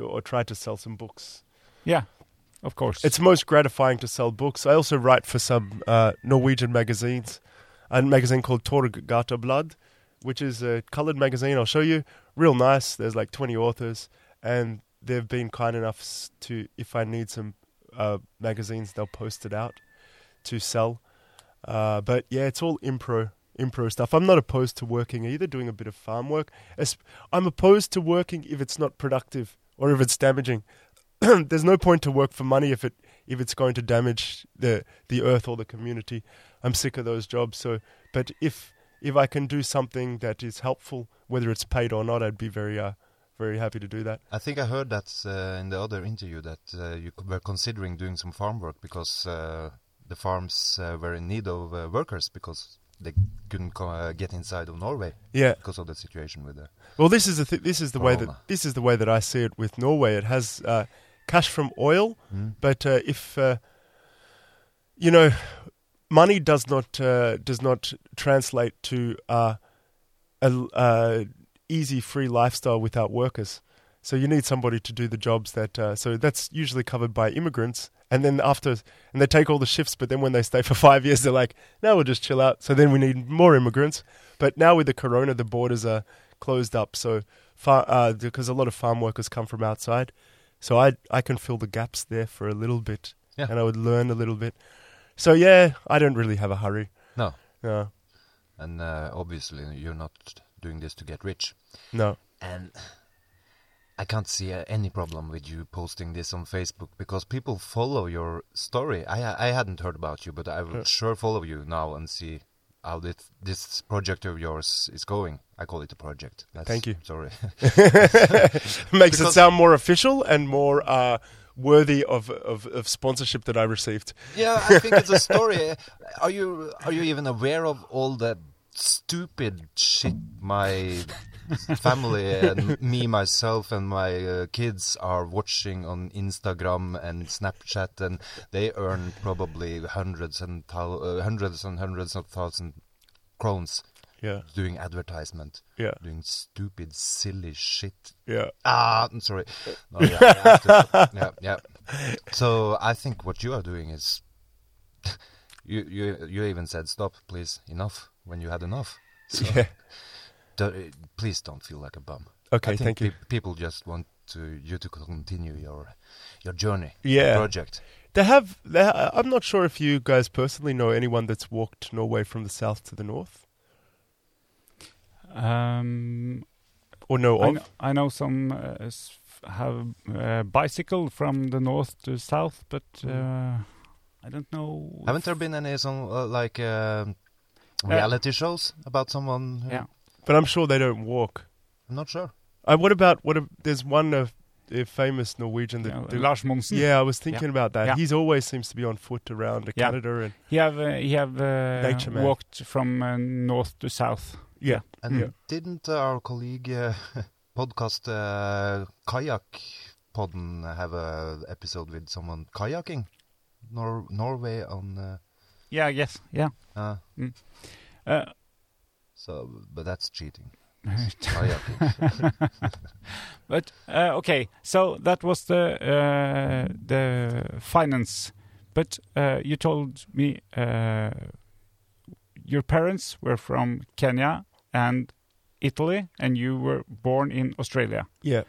or tried to sell some books. Yeah, of course. It's most gratifying to sell books. I also write for some uh, Norwegian magazines, a magazine called Torgatablad, which is a coloured magazine. I'll show you. Real nice. There's like 20 authors, and they've been kind enough to, if I need some uh, magazines, they'll post it out to sell. Uh, but yeah, it's all impro, impro stuff. I'm not opposed to working either, doing a bit of farm work. I'm opposed to working if it's not productive or if it's damaging. There's no point to work for money if it if it's going to damage the the earth or the community. I'm sick of those jobs. So, but if if I can do something that is helpful, whether it's paid or not, I'd be very uh, very happy to do that. I think I heard that uh, in the other interview that uh, you were considering doing some farm work because uh, the farms uh, were in need of uh, workers because they couldn't co- uh, get inside of Norway Yeah. because of the situation with the. Well, this is the th- this is the way that this is the way that I see it with Norway. It has uh, cash from oil, but uh, if uh, you know, money does not uh, does not translate to uh, a uh, easy free lifestyle without workers. So you need somebody to do the jobs that. Uh, so that's usually covered by immigrants, and then after, and they take all the shifts. But then when they stay for five years, they're like, "No, we'll just chill out." So then we need more immigrants. But now with the corona, the borders are closed up. So far, uh, because a lot of farm workers come from outside, so I I can fill the gaps there for a little bit, Yeah. and I would learn a little bit. So yeah, I don't really have a hurry. No, No, and uh, obviously you're not doing this to get rich. no. And I can't see uh, any problem with you posting this on Facebook because people follow your story. I I hadn't heard about you, but I will Yeah. sure follow you now and see how this this project of yours is going. I call it a project. That's, Thank you. Sorry. Makes it sound more official and more uh, worthy of, of of sponsorship that I received. yeah, I think it's a story. Are you are you even aware of all the stupid shit my family and me myself and my uh, kids are watching on Instagram and Snapchat and they earn probably hundreds and uh, hundreds and hundreds of thousand crowns Yeah, doing advertisement yeah, doing stupid silly shit yeah. Ah, I'm sorry. No, yeah, to- yeah, yeah. So I think what you are doing is, you you you even said stop, please, enough when you had enough. So Yeah. do- please don't feel like a bum. Okay, I think thank you. pe- people just want to you to continue your your journey, Yeah. project. They have. They ha- I'm not sure if you guys personally know anyone that's walked Norway from the south to the north, um, or know I, of. kn- I know some uh, have uh, bicycle from the north to south, but uh, I don't know. Haven't there been any some uh, like um reality shows about someone? who- Yeah. But I'm sure they don't walk. I'm not sure. Uh, what about what? A, there's one uh, uh, famous Norwegian The, Yeah, that- Lars Monsen. yeah, I was thinking about that. Yeah. He's always seems to be on foot around Yeah. Canada and He have uh, he have uh, Nature man. walked from uh, north to south. yeah. And Yeah. didn't our colleague uh, podcast uh, Kayak Podden have a episode with someone kayaking Nor- Norway on? Yeah, I guess. Yeah. uh, Uh, so, but that's cheating. Kayaking. But uh, okay, so that was the uh, the finance. But uh, you told me uh, your parents were from Kenya and Italy, and you were born in Australia. Yeah.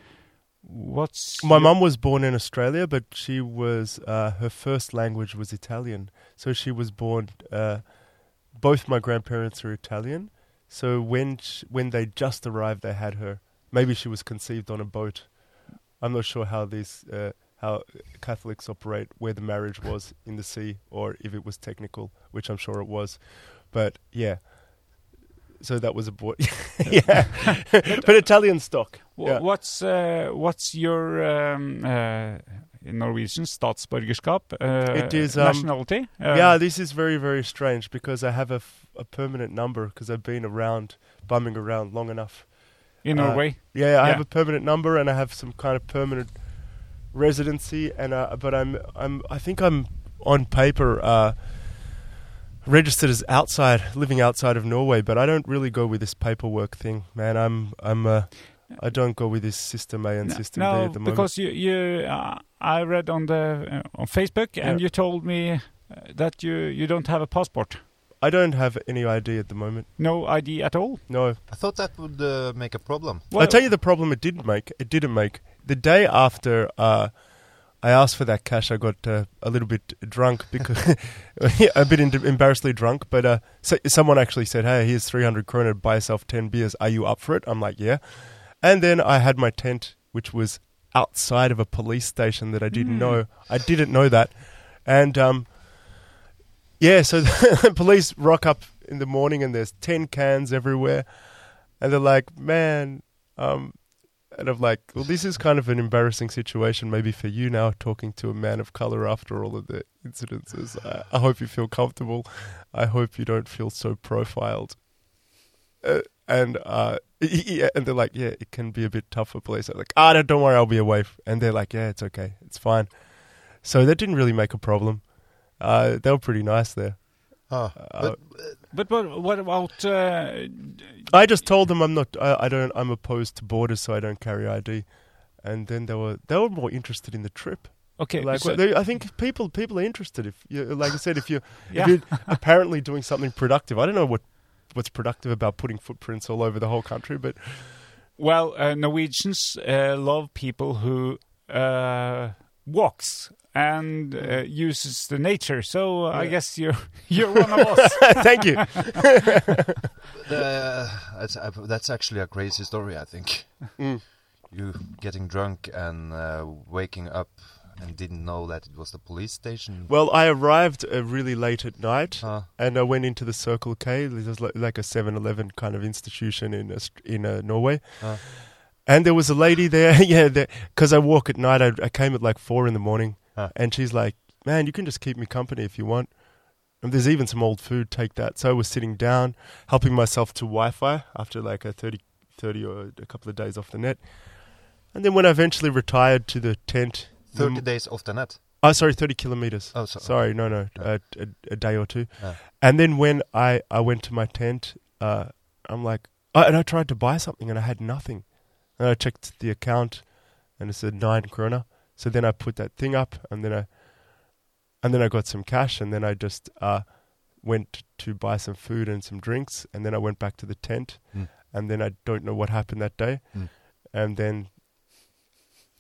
What's My your- mum was born in Australia, but she was uh, her first language was Italian. So she was born. Uh, both my grandparents are Italian. So when sh when they just arrived, they had her. Maybe she was conceived on a boat. I'm not sure how these uh, how Catholics operate, where the marriage was in the sea, or if it was technical, which I'm sure it was. But yeah. So that was a boy. yeah, but Italian stock. Wh- Yeah. What's uh, what's your um, uh, in Norwegian statsborgerskap? Uh, It is, um, nationality. Uh, yeah, this is very, very strange because I have a, f- a permanent number because I've been around, bumming around long enough. in uh, Norway. Yeah, I have a permanent number and I have some kind of permanent residency, and uh, but I'm I'm I think I'm on paper uh, registered as outside, living outside of Norway, but I don't really go with this paperwork thing, man. I'm I'm uh, I don't go with this system A and No, system B at the moment. because you, you uh, I read on the uh, on Facebook, and Yeah. you told me uh, that you you don't have a passport, I don't have any ID at the moment. no ID at all. No. I thought that would uh, make a problem. I'll tell you the problem it didn't make. It didn't make. The day after uh, I asked for that cash, I got uh, a little bit drunk because a bit embarrassingly drunk. But uh, so, someone actually said, "Hey, here's 300 kroner. Buy yourself 10 beers. Are you up for it?" I'm like, "Yeah." And then I had my tent, which was outside of a police station that I didn't know. I didn't know that, and um, yeah, so the police rock up in the morning and there's 10 cans everywhere. And they're like, man, um, and I'm like, well, this is kind of an embarrassing situation, maybe for you now, talking to a man of color after all of the incidences. I, I hope you feel comfortable. I hope you don't feel so profiled. Uh, and uh, yeah, and they're like, yeah, it can be a bit tough for police. I'm like, ah, no, don't worry, I'll be away. And they're like, yeah, it's okay, it's fine. So that didn't really make a problem. Uh, they were pretty nice there. Ah, Uh, But what what about? Uh, I just told them I'm not. I, I don't. I'm opposed to borders, so I don't carry ID. And then they were they were more interested in the trip. okay, Like so- they, I think people people are interested if you like I said if you Yeah. if you're apparently doing something productive. I don't know what what's productive about putting footprints all over the whole country, but well, uh, Norwegians uh, love people who uh, walks and uh, uses the nature. So I Yeah. guess you're you're one of us. thank you. Uh, that's, uh, that's actually a crazy story, I think. Mm. You getting drunk and uh, waking up and didn't know that it was the police station. Well, I arrived uh, really late at night, Uh, and I went into the Circle K. There's like, like a 7-Eleven kind of institution in Aust- in uh, Norway. And there was a lady there, yeah, because I walk at night. I, I came at like four in the morning, Ah. and she's like, "Man, you can just keep me company if you want." And there's even some old food. Take that. So I was sitting down, helping myself to Wi-Fi after like a 30, 30 or a couple of days off the net. And then when I eventually retired to the tent, 30 m- days off the net. Oh, sorry, thirty kilometers. Oh, so- sorry, no, no, No. uh, a, a day or two. Ah. And then when I, I went to my tent, uh, I'm like, oh, and I tried to buy something and I had nothing. And I checked the account, and it said nine krona. So then I put that thing up, and then I, and then I got some cash, and then I just uh, went to buy some food and some drinks, and then I went back to the tent, Mm. and then I don't know what happened that day, Mm. and then.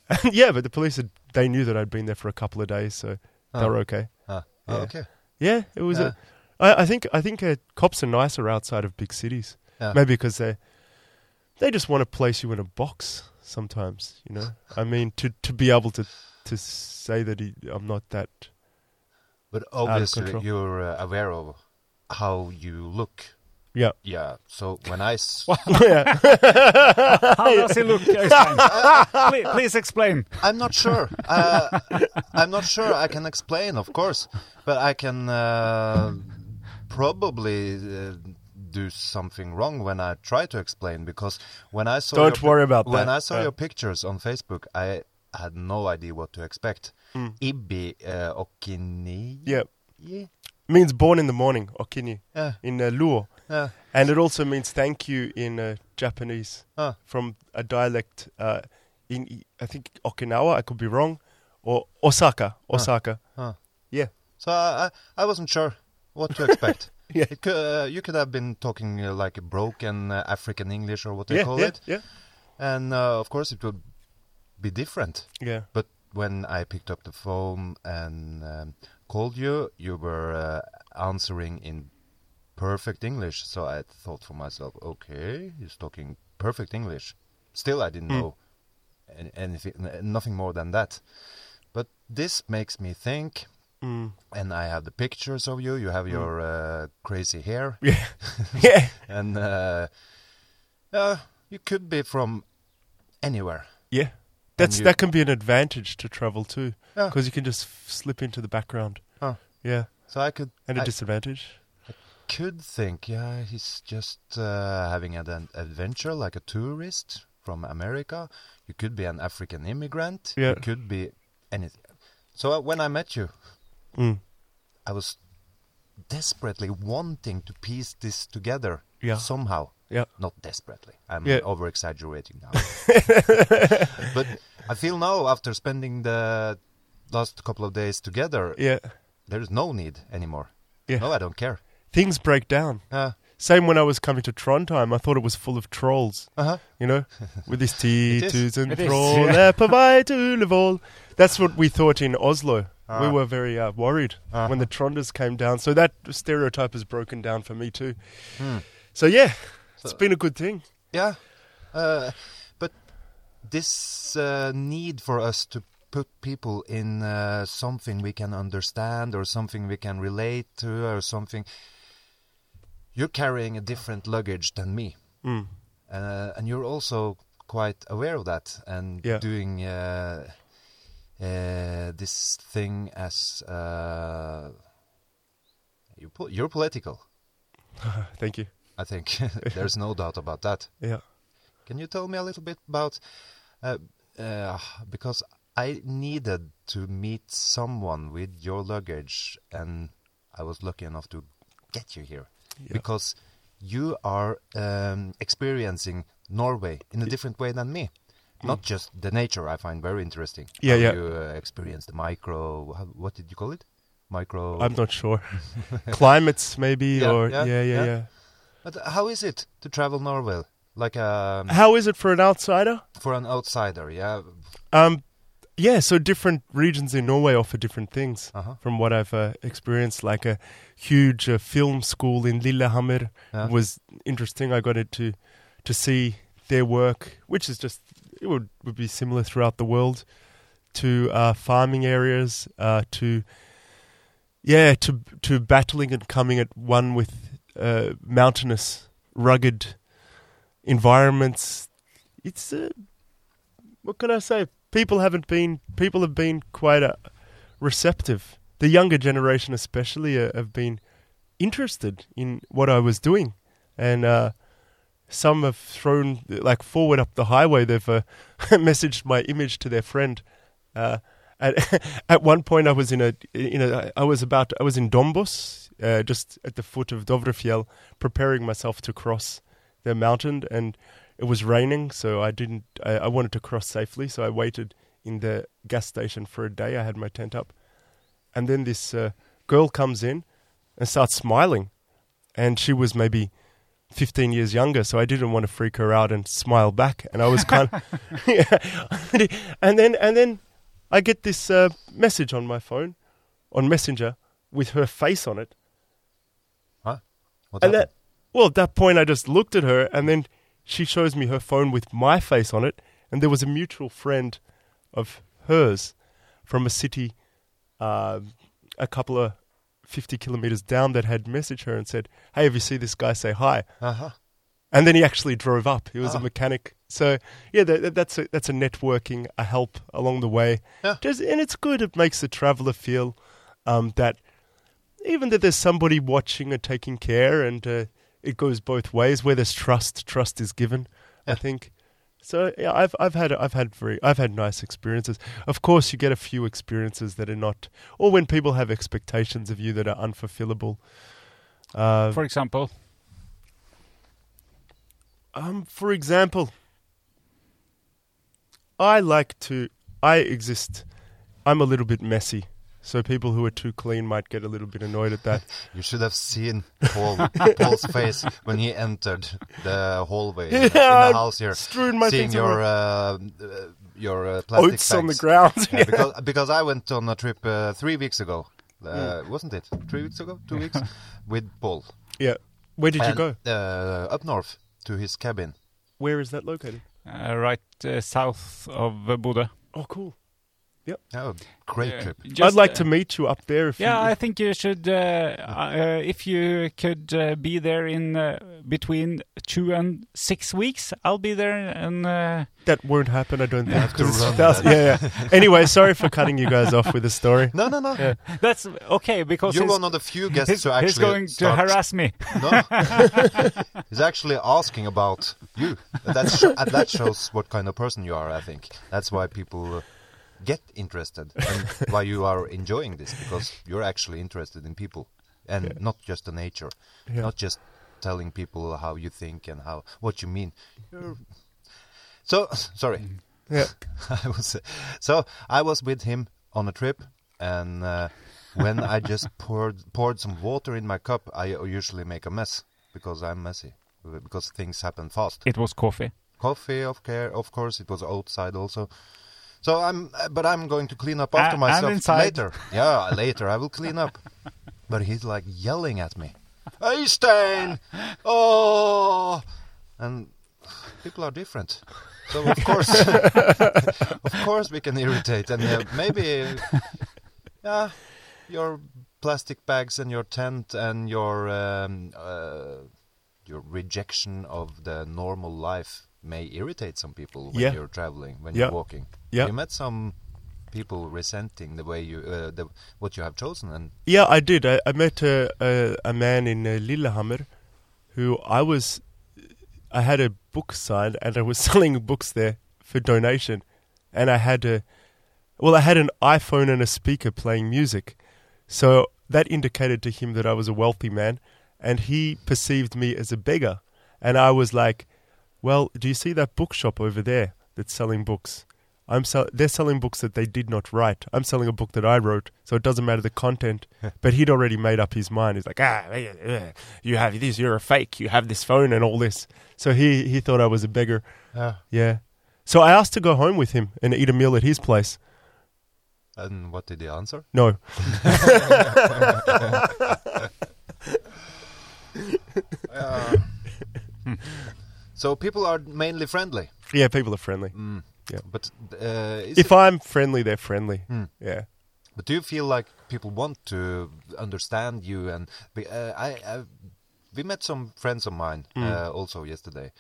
yeah, but the police had, they knew that I'd been there for a couple of days, so Ah, they were okay. ah, oh, Yeah. okay. Yeah, it was. Yeah. A, I, I think I think uh, cops are nicer outside of big cities. Yeah. Maybe because they they just want to place you in a box. Sometimes, you know. I mean, to to be able to to say that he, I'm not that. But of obviously, control. you're uh, aware of how you look. Yeah. Yeah. So when I s- yeah. How does he look, please, please explain. I'm not sure. Uh, I'm not sure. I can explain, of course, but I can uh, probably uh, do something wrong when I try to explain because when I saw Don't your, worry about when that. I saw Uh, your pictures on Facebook, I had no idea what to expect. Mm. Ibi uh, Okini. Yeah. Yeah. Means born in the morning, okini, Yeah. in uh, Luo. Yeah. And it also means thank you in uh, Japanese from a dialect uh, in, I think, Okinawa, I could be wrong, or Osaka. Osaka. Ah. Yeah. So I, I I wasn't sure what to expect. Yeah. Uh, you could have been talking uh, like a broken uh, African English or what they yeah, call yeah, it, yeah. and uh, of course it would be different. Yeah. But when I picked up the phone and um, called you, you were uh, answering in perfect English. So I thought for myself, okay, he's talking perfect English. Still, I didn't Hmm. know anything, nothing more than that. But this makes me think, Mm. and I have the pictures of you. You have your uh, crazy hair, Yeah. yeah. and uh, uh, you could be from anywhere. Yeah. That's you- that can be an advantage to travel too, Yeah. because you can just f- slip into the background. Huh. Yeah, So I could and a I disadvantage. I could think, yeah, he's just uh, having an ad- adventure like a tourist from America. You could be an African immigrant. Yeah. You could be anything. So uh, when I met you, Mm. I was desperately wanting to piece this together Yeah. somehow. Yeah. Not desperately. I'm Yeah. over exaggerating now. but I feel now, after spending the last couple of days together, Yeah. there is no need anymore. Yeah. No, I don't care. Things break down. Uh, Same when I was coming to Trondheim, I thought it was full of trolls. uh-huh. You know, with this It is. tusen It is, troll yeah. På vei til Ullevål. That's what we thought in Oslo. we Ah. were very uh, worried Uh-huh. when the Tronders came down. So that stereotype has broken down for me too. Hmm. So yeah, it's been a good thing. Yeah, uh, but this uh, need for us to put people in uh, something we can understand or something we can relate to or something. You're carrying a different luggage than me, Mm. uh, and you're also quite aware of that and Yeah. doing uh, this thing as uh, you po- you're political. Thank you. I think there's no doubt about that. Yeah. Can you tell me a little bit about uh, uh, because I needed to meet someone with your luggage, and I was lucky enough to get you here Yeah. because you are um, experiencing Norway in a different way than me. Not just the nature, I find very interesting. Yeah, yeah. You uh, experience the micro. How, what did you call it? Micro. I'm not sure. Climates maybe Yeah, or yeah, yeah, yeah, yeah. But how is it to travel Norway? Like um, How is it for an outsider? for an outsider, yeah. Um, yeah, so different regions in Norway offer different things. Uh-huh. From what I've uh, experienced, like a huge uh, film school in Lillehammer Yeah. was interesting. I got it to to see their work, which is just it would would be similar throughout the world, to uh, farming areas, uh, to yeah, to to battling and coming at one with uh, mountainous, rugged environments. It's uh, what can I say? People haven't been. People have been quite uh, receptive. The younger generation, especially, uh, have been interested in what I was doing, and uh, some have thrown like forward up the highway. They've uh, messaged my image to their friend. Uh, at at one point, I was in a you know I was about I was in Dombås, uh, just at the foot of Dovrefjell, preparing myself to cross the mountain, and it was raining, so I didn't. I, I wanted to cross safely, so I waited in the gas station for a day. I had my tent up, and then this uh, girl comes in and starts smiling, and she was maybe 15 years younger, so I didn't want to freak her out and smile back, and I was kind of, yeah. and then and then I get this uh, message on my phone, on Messenger, with her face on it, Huh? What and happened? that, well, at that point, I just looked at her, and then she shows me her phone with my face on it, and there was a mutual friend of hers from a city um a couple of 50 kilometers down that had messaged her and said, Hey, have you seen this guy say hi? Uh-huh. And then he actually drove up. He was a Ah. mechanic. So, yeah, that, that- that's, a, that's a networking, a help along the way. Yeah. Just, and it's good. It makes the traveler feel um, that even that there's somebody watching and taking care, and uh, it goes both ways. Where there's trust, trust is given. I think. So yeah, I've I've had I've had very I've had nice experiences. Of course, you get a few experiences that are not, or when people have expectations of you that are unfulfillable. Uh, For example, um, for example, I like to. I exist. I'm a little bit messy, so people who are too clean might get a little bit annoyed at that. You should have seen Paul, Paul's face when he entered the hallway in, in the house here, strewn my seeing things your uh, uh, your uh, plastic oats on the ground. Yeah, because because I went on a trip uh, three weeks ago, uh, Mm. wasn't it? Three weeks ago, two weeks, with Paul. yeah. Where did you go? Uh, up north to his cabin. Where is that located? uh, right uh, south of uh, Bodø. Oh, cool. Oh, great Uh, trip. just, I'd like uh, to meet you up there. If Yeah, you, I think you should. Uh, uh, if you could uh, be there in uh, between two and six weeks, I'll be there. And uh, that won't happen. I don't think. have to 'cause run that. yeah, yeah. Anyway, sorry for cutting you guys off with the story. No, no, no. Yeah. that's okay because You're one of the few guests he's, who actually he's going to harass me. No, he's actually asking about you. That sh- that shows what kind of person you are. I think that's why people uh, get interested and why you are enjoying this because you're actually interested in people and Yeah. not just the nature, Yeah. not just telling people how you think and how what you mean. You're... So sorry. Yeah. I was so I was with him on a trip, and uh, when I just poured poured some water in my cup, I usually make a mess because I'm messy because things happen fast. It was coffee. Coffee, of care, of course, it was outside also. So I'm, uh, but I'm going to clean up after myself later. Yeah, later I will clean up. But he's like yelling at me, Øystein, oh, and people are different. So of course, of course we can irritate, and uh, maybe, yeah, your plastic bags and your tent and your um, uh, your rejection of the normal life may irritate some people when Yeah. you're traveling, when Yeah. you're walking. Yeah. You met some people resenting the way you uh, the, what you have chosen, and Yeah, I did. I, I met a, a, a man in uh, Lillehammer who I was. I had a book signed and I was selling books there for donation. And I had a. Well, I had an iPhone and a speaker playing music. So that indicated to him that I was a wealthy man. And he perceived me as a beggar. And I was like, well, do you see that bookshop over there that's selling books? I'm sell- they're selling books that they did not write. I'm selling a book that I wrote, so it doesn't matter the content. but he'd already made up his mind. He's like, ah, you have this, you're a fake, you have this phone and all this. So he he thought I was a beggar. yeah. Yeah. So I asked to go home with him and eat a meal at his place. And what did he answer? No. So people are mainly friendly. Yeah, people are friendly. Mm. Yeah. But uh, If I'm friendly, they're friendly. Hmm. Yeah. But do you feel like people want to understand you? And be- uh, I, I, we met some friends of mine Hmm. uh, also yesterday,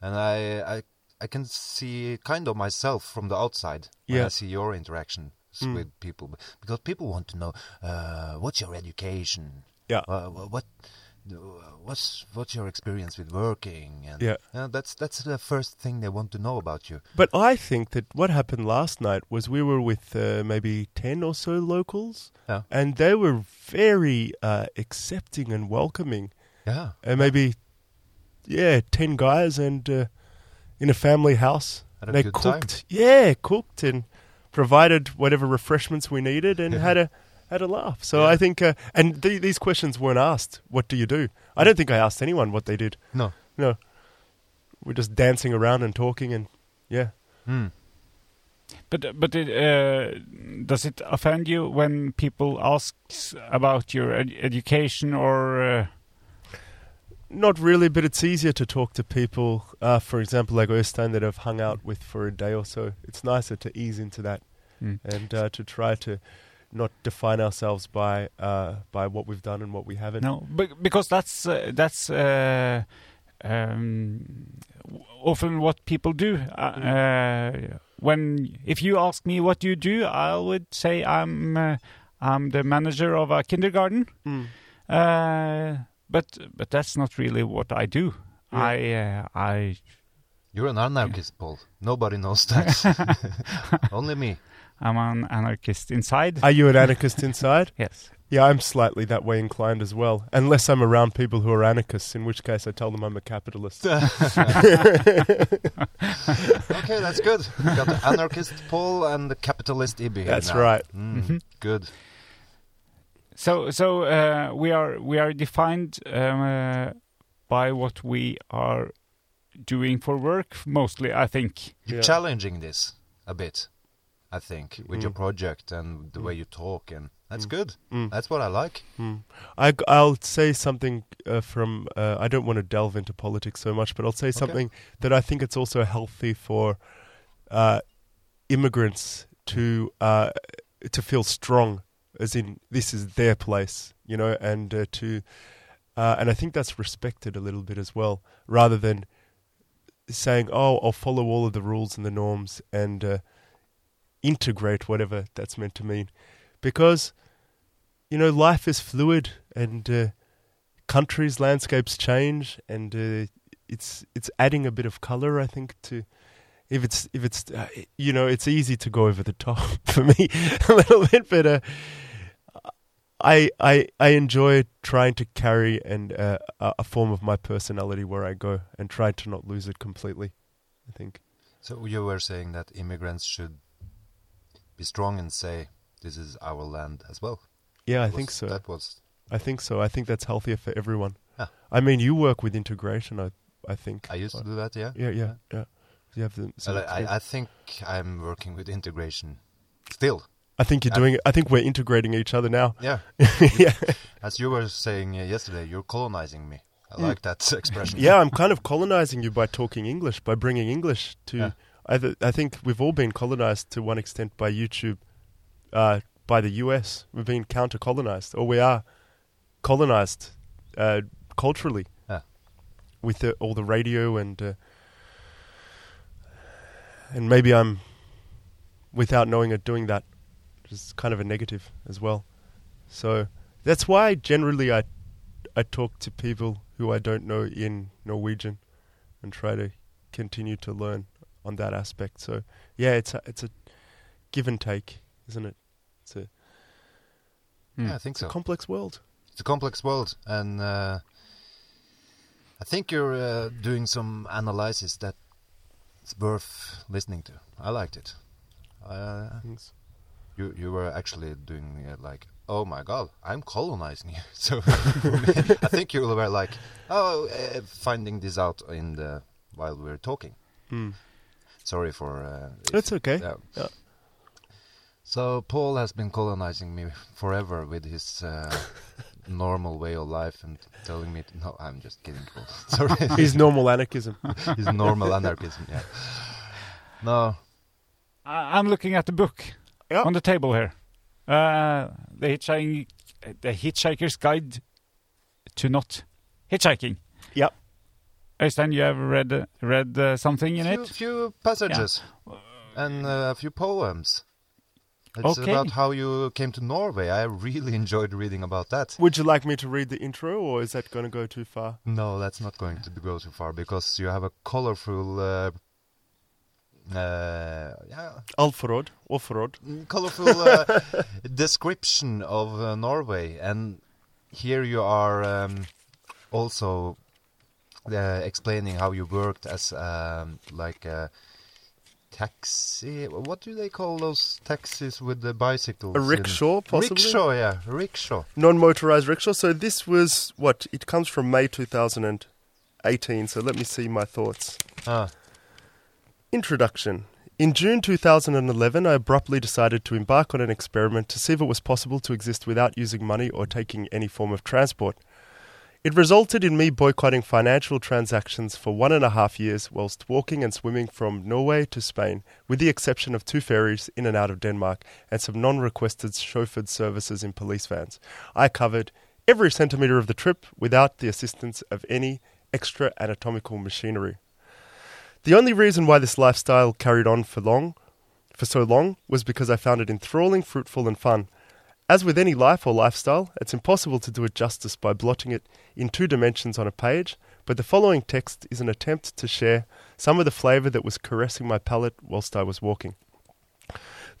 and I, I, I can see kind of myself from the outside when Yeah. I see your interactions Hmm. with people, because people want to know uh, what's your education, Yeah. uh, what. Uh, What's what's your experience with working? And Yeah. uh, that's that's the first thing they want to know about you. But I think that what happened last night was we were with uh, maybe 10 or so locals, Yeah. and they were very uh, accepting and welcoming. Yeah, And maybe, yeah, 10 guys and uh, in a family house. Had a they good time. cooked. Yeah, cooked and provided whatever refreshments we needed and had a had a laugh. So Yeah. I think, uh, and th- these questions weren't asked. What do you do? I don't think I asked anyone what they did. no. No, we're just dancing around and talking, and yeah. Hmm. But but it, uh, does it offend you when people ask about your ed- education or? Uh, Not really, but it's easier to talk to people, uh, for example, like Øystein, that I've hung out with for a day or so. It's nicer to ease into that mm. and uh, to try to not define ourselves by uh, by what we've done and what we haven't. No, be- because that's uh, that's uh, um, often what people do. Uh, uh, when if you ask me what you do, I would say I'm uh, I'm the manager of a kindergarten. Mm. Uh, but but that's not really what I do. Yeah. I uh, I You're an anarchist, Paul. Nobody knows that. Only me. Am an anarchist inside. Are you an anarchist inside? yes. Yeah, I'm slightly that way inclined as well. Unless I'm around people who are anarchists, in which case I tell them I'm a capitalist. okay, that's good. We got the anarchist Paul and the capitalist Ibi. That's now. right. Mm, Mhm. Good. So so uh, we are we are defined um, uh, by what we are doing for work mostly. I think. You're Yeah. challenging this a bit, I think, with your Mm. project and the way you talk, and that's Mm. good. Mm. That's what I like. Mm. I, will say something uh, from. Uh, I don't want to delve into politics so much, but I'll say something that I think it's also healthy for uh, immigrants to uh, to feel strong, as in this is their place, you know, and uh, to uh, and I think that's respected a little bit as well, rather than saying, "Oh, I'll follow all of the rules and the norms and uh, integrate whatever that's meant to mean," because you know, life is fluid and uh, countries, landscapes change, and uh, it's it's adding a bit of color. I think to if it's if it's uh, you know, it's easy to go over the top for me a little bit, but uh, I, I I enjoy trying to carry and uh, a a form of my personality where I go and try to not lose it completely. I think. So you were saying that immigrants should be strong and say, "This is our land" as well. Yeah, I Was- think so. That was I think so. I think that's healthier for everyone. Ah. I mean, you work with integration. I I think. I used to do that. Yeah. Yeah, yeah, yeah. You have the. Well, I. I think I'm working with integration still. I think you're doing it. I think we're integrating each other now. Yeah. yeah, As you were saying uh, yesterday, you're colonizing me. I like that expression. Mm. yeah. I'm kind of colonizing you by talking English, by bringing English to. Yeah. I th- I think we've all been colonized to one extent by YouTube, uh, by the US. We've been counter-colonized, or we are colonized uh, culturally Yeah. with the, all the radio and uh, and maybe I'm without knowing it doing that, which is kind of a negative as well. So that's why generally I I talk to people who I don't know in Norwegian and try to continue to learn on that aspect. So yeah, it's a it's a give and take, isn't it? It's a, Yeah, I think it's so. a complex world. It's a complex world, and uh, I think you're uh, doing some analysis that it's worth listening to. I liked it. Uh, Thanks. you you were actually doing it like, oh my god, I'm colonizing you. So I think you were like, oh, uh, finding this out in the while we were talking. Mm. Sorry for. Uh, It's okay. Yeah. Yeah. So Paul has been colonizing me forever with his uh, normal way of life and telling me, no, I'm just kidding, Paul. Sorry, His normal anarchism. his normal anarchism. Yeah. No, I- I'm looking at the book Yeah. on the table here. Uh, the hitchhiking, the Hitchhiker's Guide to Not Hitchhiking. Yep. Øystein, you have read uh, read uh, something in few, it? few passages and uh, a few poems. It's Okay. about how you came to Norway. I really enjoyed reading about that. Would you like me to read the intro, or is that going to go too far? No, that's not going to go too far because you have a colorful, uh, uh, yeah, Alforod, Offerod. colorful uh, description of uh, Norway, and here you are um, also explaining how you worked as um, like a taxi. What do they call those taxis with the bicycles? A in- rickshaw, possibly? Rickshaw, yeah, rickshaw. Non-motorized rickshaw. So this was what? It comes from May 2018. So let me see my thoughts. Ah, Introduction. In June 2011, I abruptly decided to embark on an experiment to see if it was possible to exist without using money or taking any form of transport. It resulted in me boycotting financial transactions for one and a half years whilst walking and swimming from Norway to Spain, with the exception of two ferries in and out of Denmark and some non requested chauffeured services in police vans. I covered every centimetre of the trip without the assistance of any extra anatomical machinery. The only reason why this lifestyle carried on for long, for so long, was because I found it enthralling, fruitful, and fun. As with any life or lifestyle, it's impossible to do it justice by blotting it in two dimensions on a page, but the following text is an attempt to share some of the flavour that was caressing my palate whilst I was walking.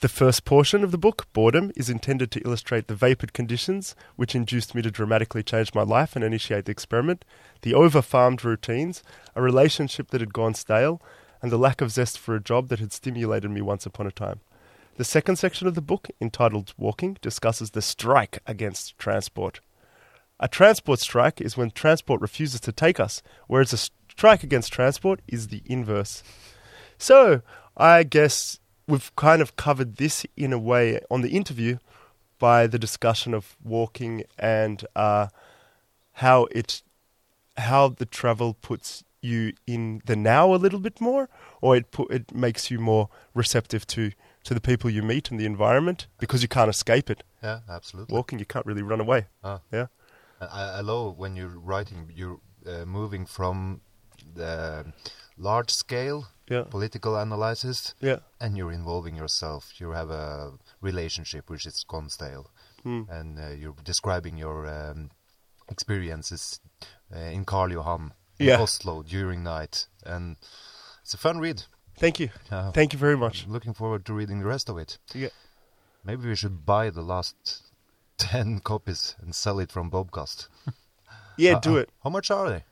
The first portion of the book, Boredom, is intended to illustrate the vapid conditions which induced me to dramatically change my life and initiate the experiment, the over farmed routines, a relationship that had gone stale, and the lack of zest for a job that had stimulated me once upon a time. The second section of the book, entitled Walking, discusses the strike against transport. A transport strike is when transport refuses to take us, whereas a strike against transport is the inverse. So, I guess we've kind of covered this in a way on the interview by the discussion of walking and uh, how it how the travel puts you in the now a little bit more, or it put, it makes you more receptive to to the people you meet and the environment because you can't escape it. yeah, absolutely. Walking, you can't really run away. Ah. Yeah. I, I love when you're writing, you're uh, moving from the large scale Yeah. political analysis Yeah. and you're involving yourself. You have a relationship which is gone stale, Hmm. and uh, you're describing your um, experiences uh, in Karl Johan, in Yeah. Oslo during night, and it's a fun read. Thank you. Uh, Thank you very much. I'm looking forward to reading the rest of it. Yeah. Maybe we should buy the last ten copies and sell it from Bobcast. Yeah, Uh, do uh, it. How much are they?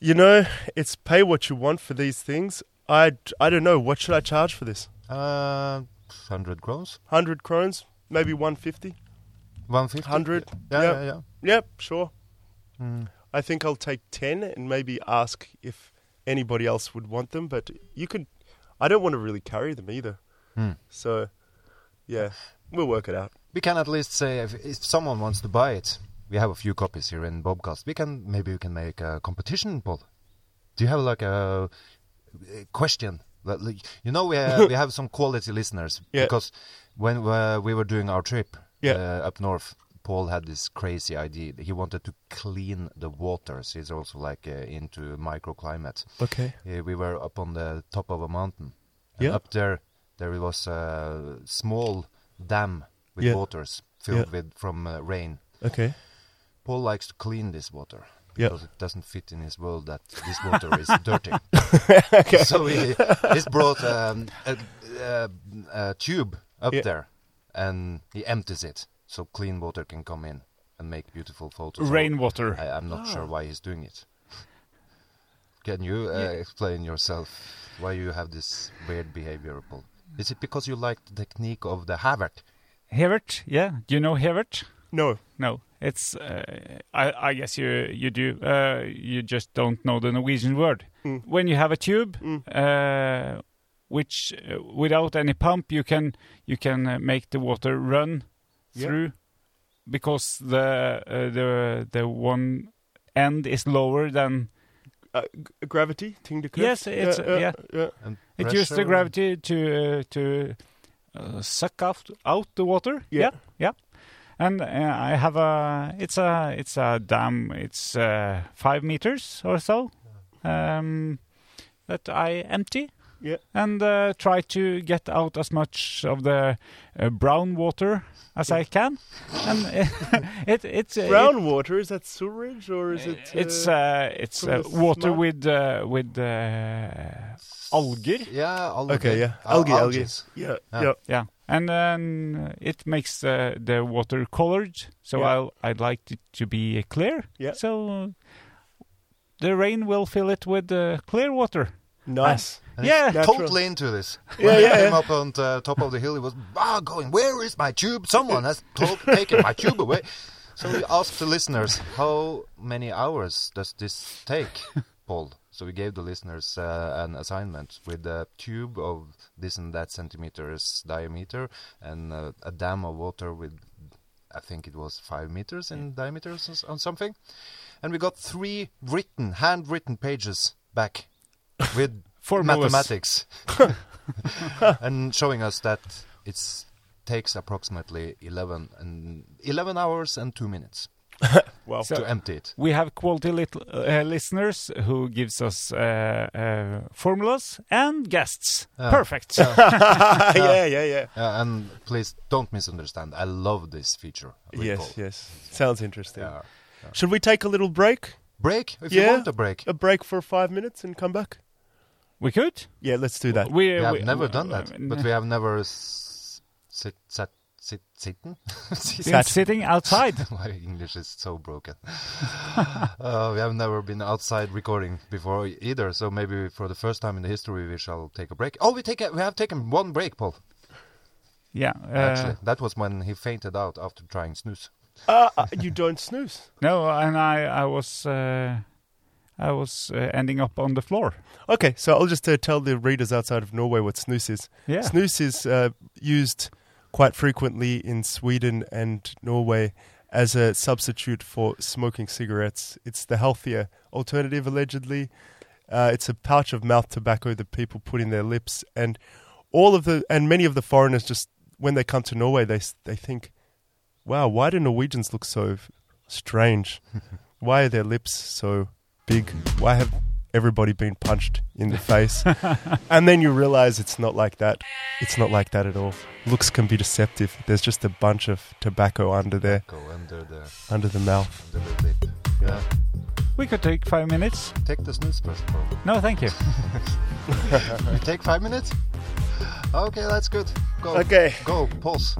You know, it's pay what you want for these things. I, I don't know. What should I charge for this? Uh, hundred crowns, 100 krones? Maybe 150? one fifty. 100? Yeah, Yep. yeah, yeah. Yep, sure. Mm. I think I'll take 10 and maybe ask if anybody else would want them. But you could. I don't want to really carry them either. Hmm. So, yeah, we'll work it out. We can at least say if, if someone wants to buy it, we have a few copies here in Bobcast. We can maybe we can make a competition, Paul. Do you have like a, a question? You know, we have, we have some quality listeners Yeah. because when uh, we were doing our trip Yeah. uh, up north, Paul had this crazy idea. He wanted to clean the waters. He's also like uh, into microclimate. Okay. Uh, we were up on the top of a mountain. And Yeah. Up there, there was a small dam with Yeah. waters filled Yeah. with from uh, rain. Okay. Paul likes to clean this water because it doesn't fit in his world that this water is dirty. okay. So he he's brought um, a, a, a tube up there, and he empties it so clean water can come in and make beautiful photos. Rainwater. I, I'm not Ah. sure why he's doing it. Can you uh, explain yourself why you have this weird behavior, Paul? Is it because you like the technique of the Havert? Hevert, yeah. Do you know Hevert? No. No, it's. Uh, I, I guess you you do. Uh, you just don't know the Norwegian word. Mm. When you have a tube, Mm. uh, which uh, without any pump you can you can uh, make the water run Yeah. through, because the uh, the the one end is lower than Uh, g- gravity? Tyngdekraft? Yes, it's- yeah. yeah. And it uses the gravity to uh, to uh, suck out out the water. Yeah. yeah. yeah. And uh, I have a it's a it's a dam. It's uh, five meters or so um, that I empty Yeah. and uh, try to get out as much of the uh, brown water as I can. And it it's uh, Brown water, is that sewage or is it. it's uh, it's uh, water smell? with uh, with uh, algae. Yeah, algae. okay, yeah. Al- Algae, algae. Yeah, Yeah. yeah. Yeah, and then it makes uh, the water colored. So Yeah. I'll, I'd like it to be clear. Yeah. So the rain will fill it with uh, clear water. Nice. Yeah. Totally into this. Yeah, when yeah, he came yeah. up on the top of the hill, he was ah, going, Where is my tube? Someone has taken my tube away. So we asked the listeners, How many hours does this take, Paul? So we gave the listeners uh, an assignment with a tube of this and that centimeters diameter and uh, a dam of water with, I think it was five meters in diameter or something. And we got three written, handwritten pages back with Formulas. mathematics and showing us that it takes approximately 11 and 11 hours and 2 minutes Wow. So- to empty it. We have quality little, uh, listeners who gives us uh, uh, formulas and guests. Yeah. Perfect. yeah, yeah, yeah. And please don't misunderstand. I love this feature. Yes, Paul. yes. Sounds interesting. Yeah. Should we take a little break? Break if you Yeah. want a break. A break for five minutes and come back? We could. Yeah, let's do that. We, We have we- never uh, done that, uh, but we have never s- sit sat sit sitten. been sitting outside. My English is so broken. uh, we have never been outside recording before either, so maybe for the first time in the history we shall take a break. Oh, we take a, we have taken one break, Paul. yeah. Uh, Actually, that was when he fainted out after trying snus. Uh, uh, you don't snus. No, and I, I was, uh, I was uh, ending up on the floor. Okay, so I'll just uh, tell the readers outside of Norway what snus is. Yeah. Snus is uh, used quite frequently in Sweden and Norway as a substitute for smoking cigarettes. It's the healthier alternative, allegedly. Uh, it's a pouch of mouth tobacco that people put in their lips, and all of the and many of the foreigners just when they come to Norway, they they think, "Wow, why do Norwegians look so strange? why are their lips so big? Why have everybody been punched in the face?" and then you realize it's not like that. It's not like that at all. Looks can be deceptive. There's just a bunch of tobacco under there, Go under the under the mouth. under the lip. Yeah. We could take five minutes. Take the snus first, Paul. No, thank you. You take five minutes? Okay, that's good. Go. Okay. Go. Pause.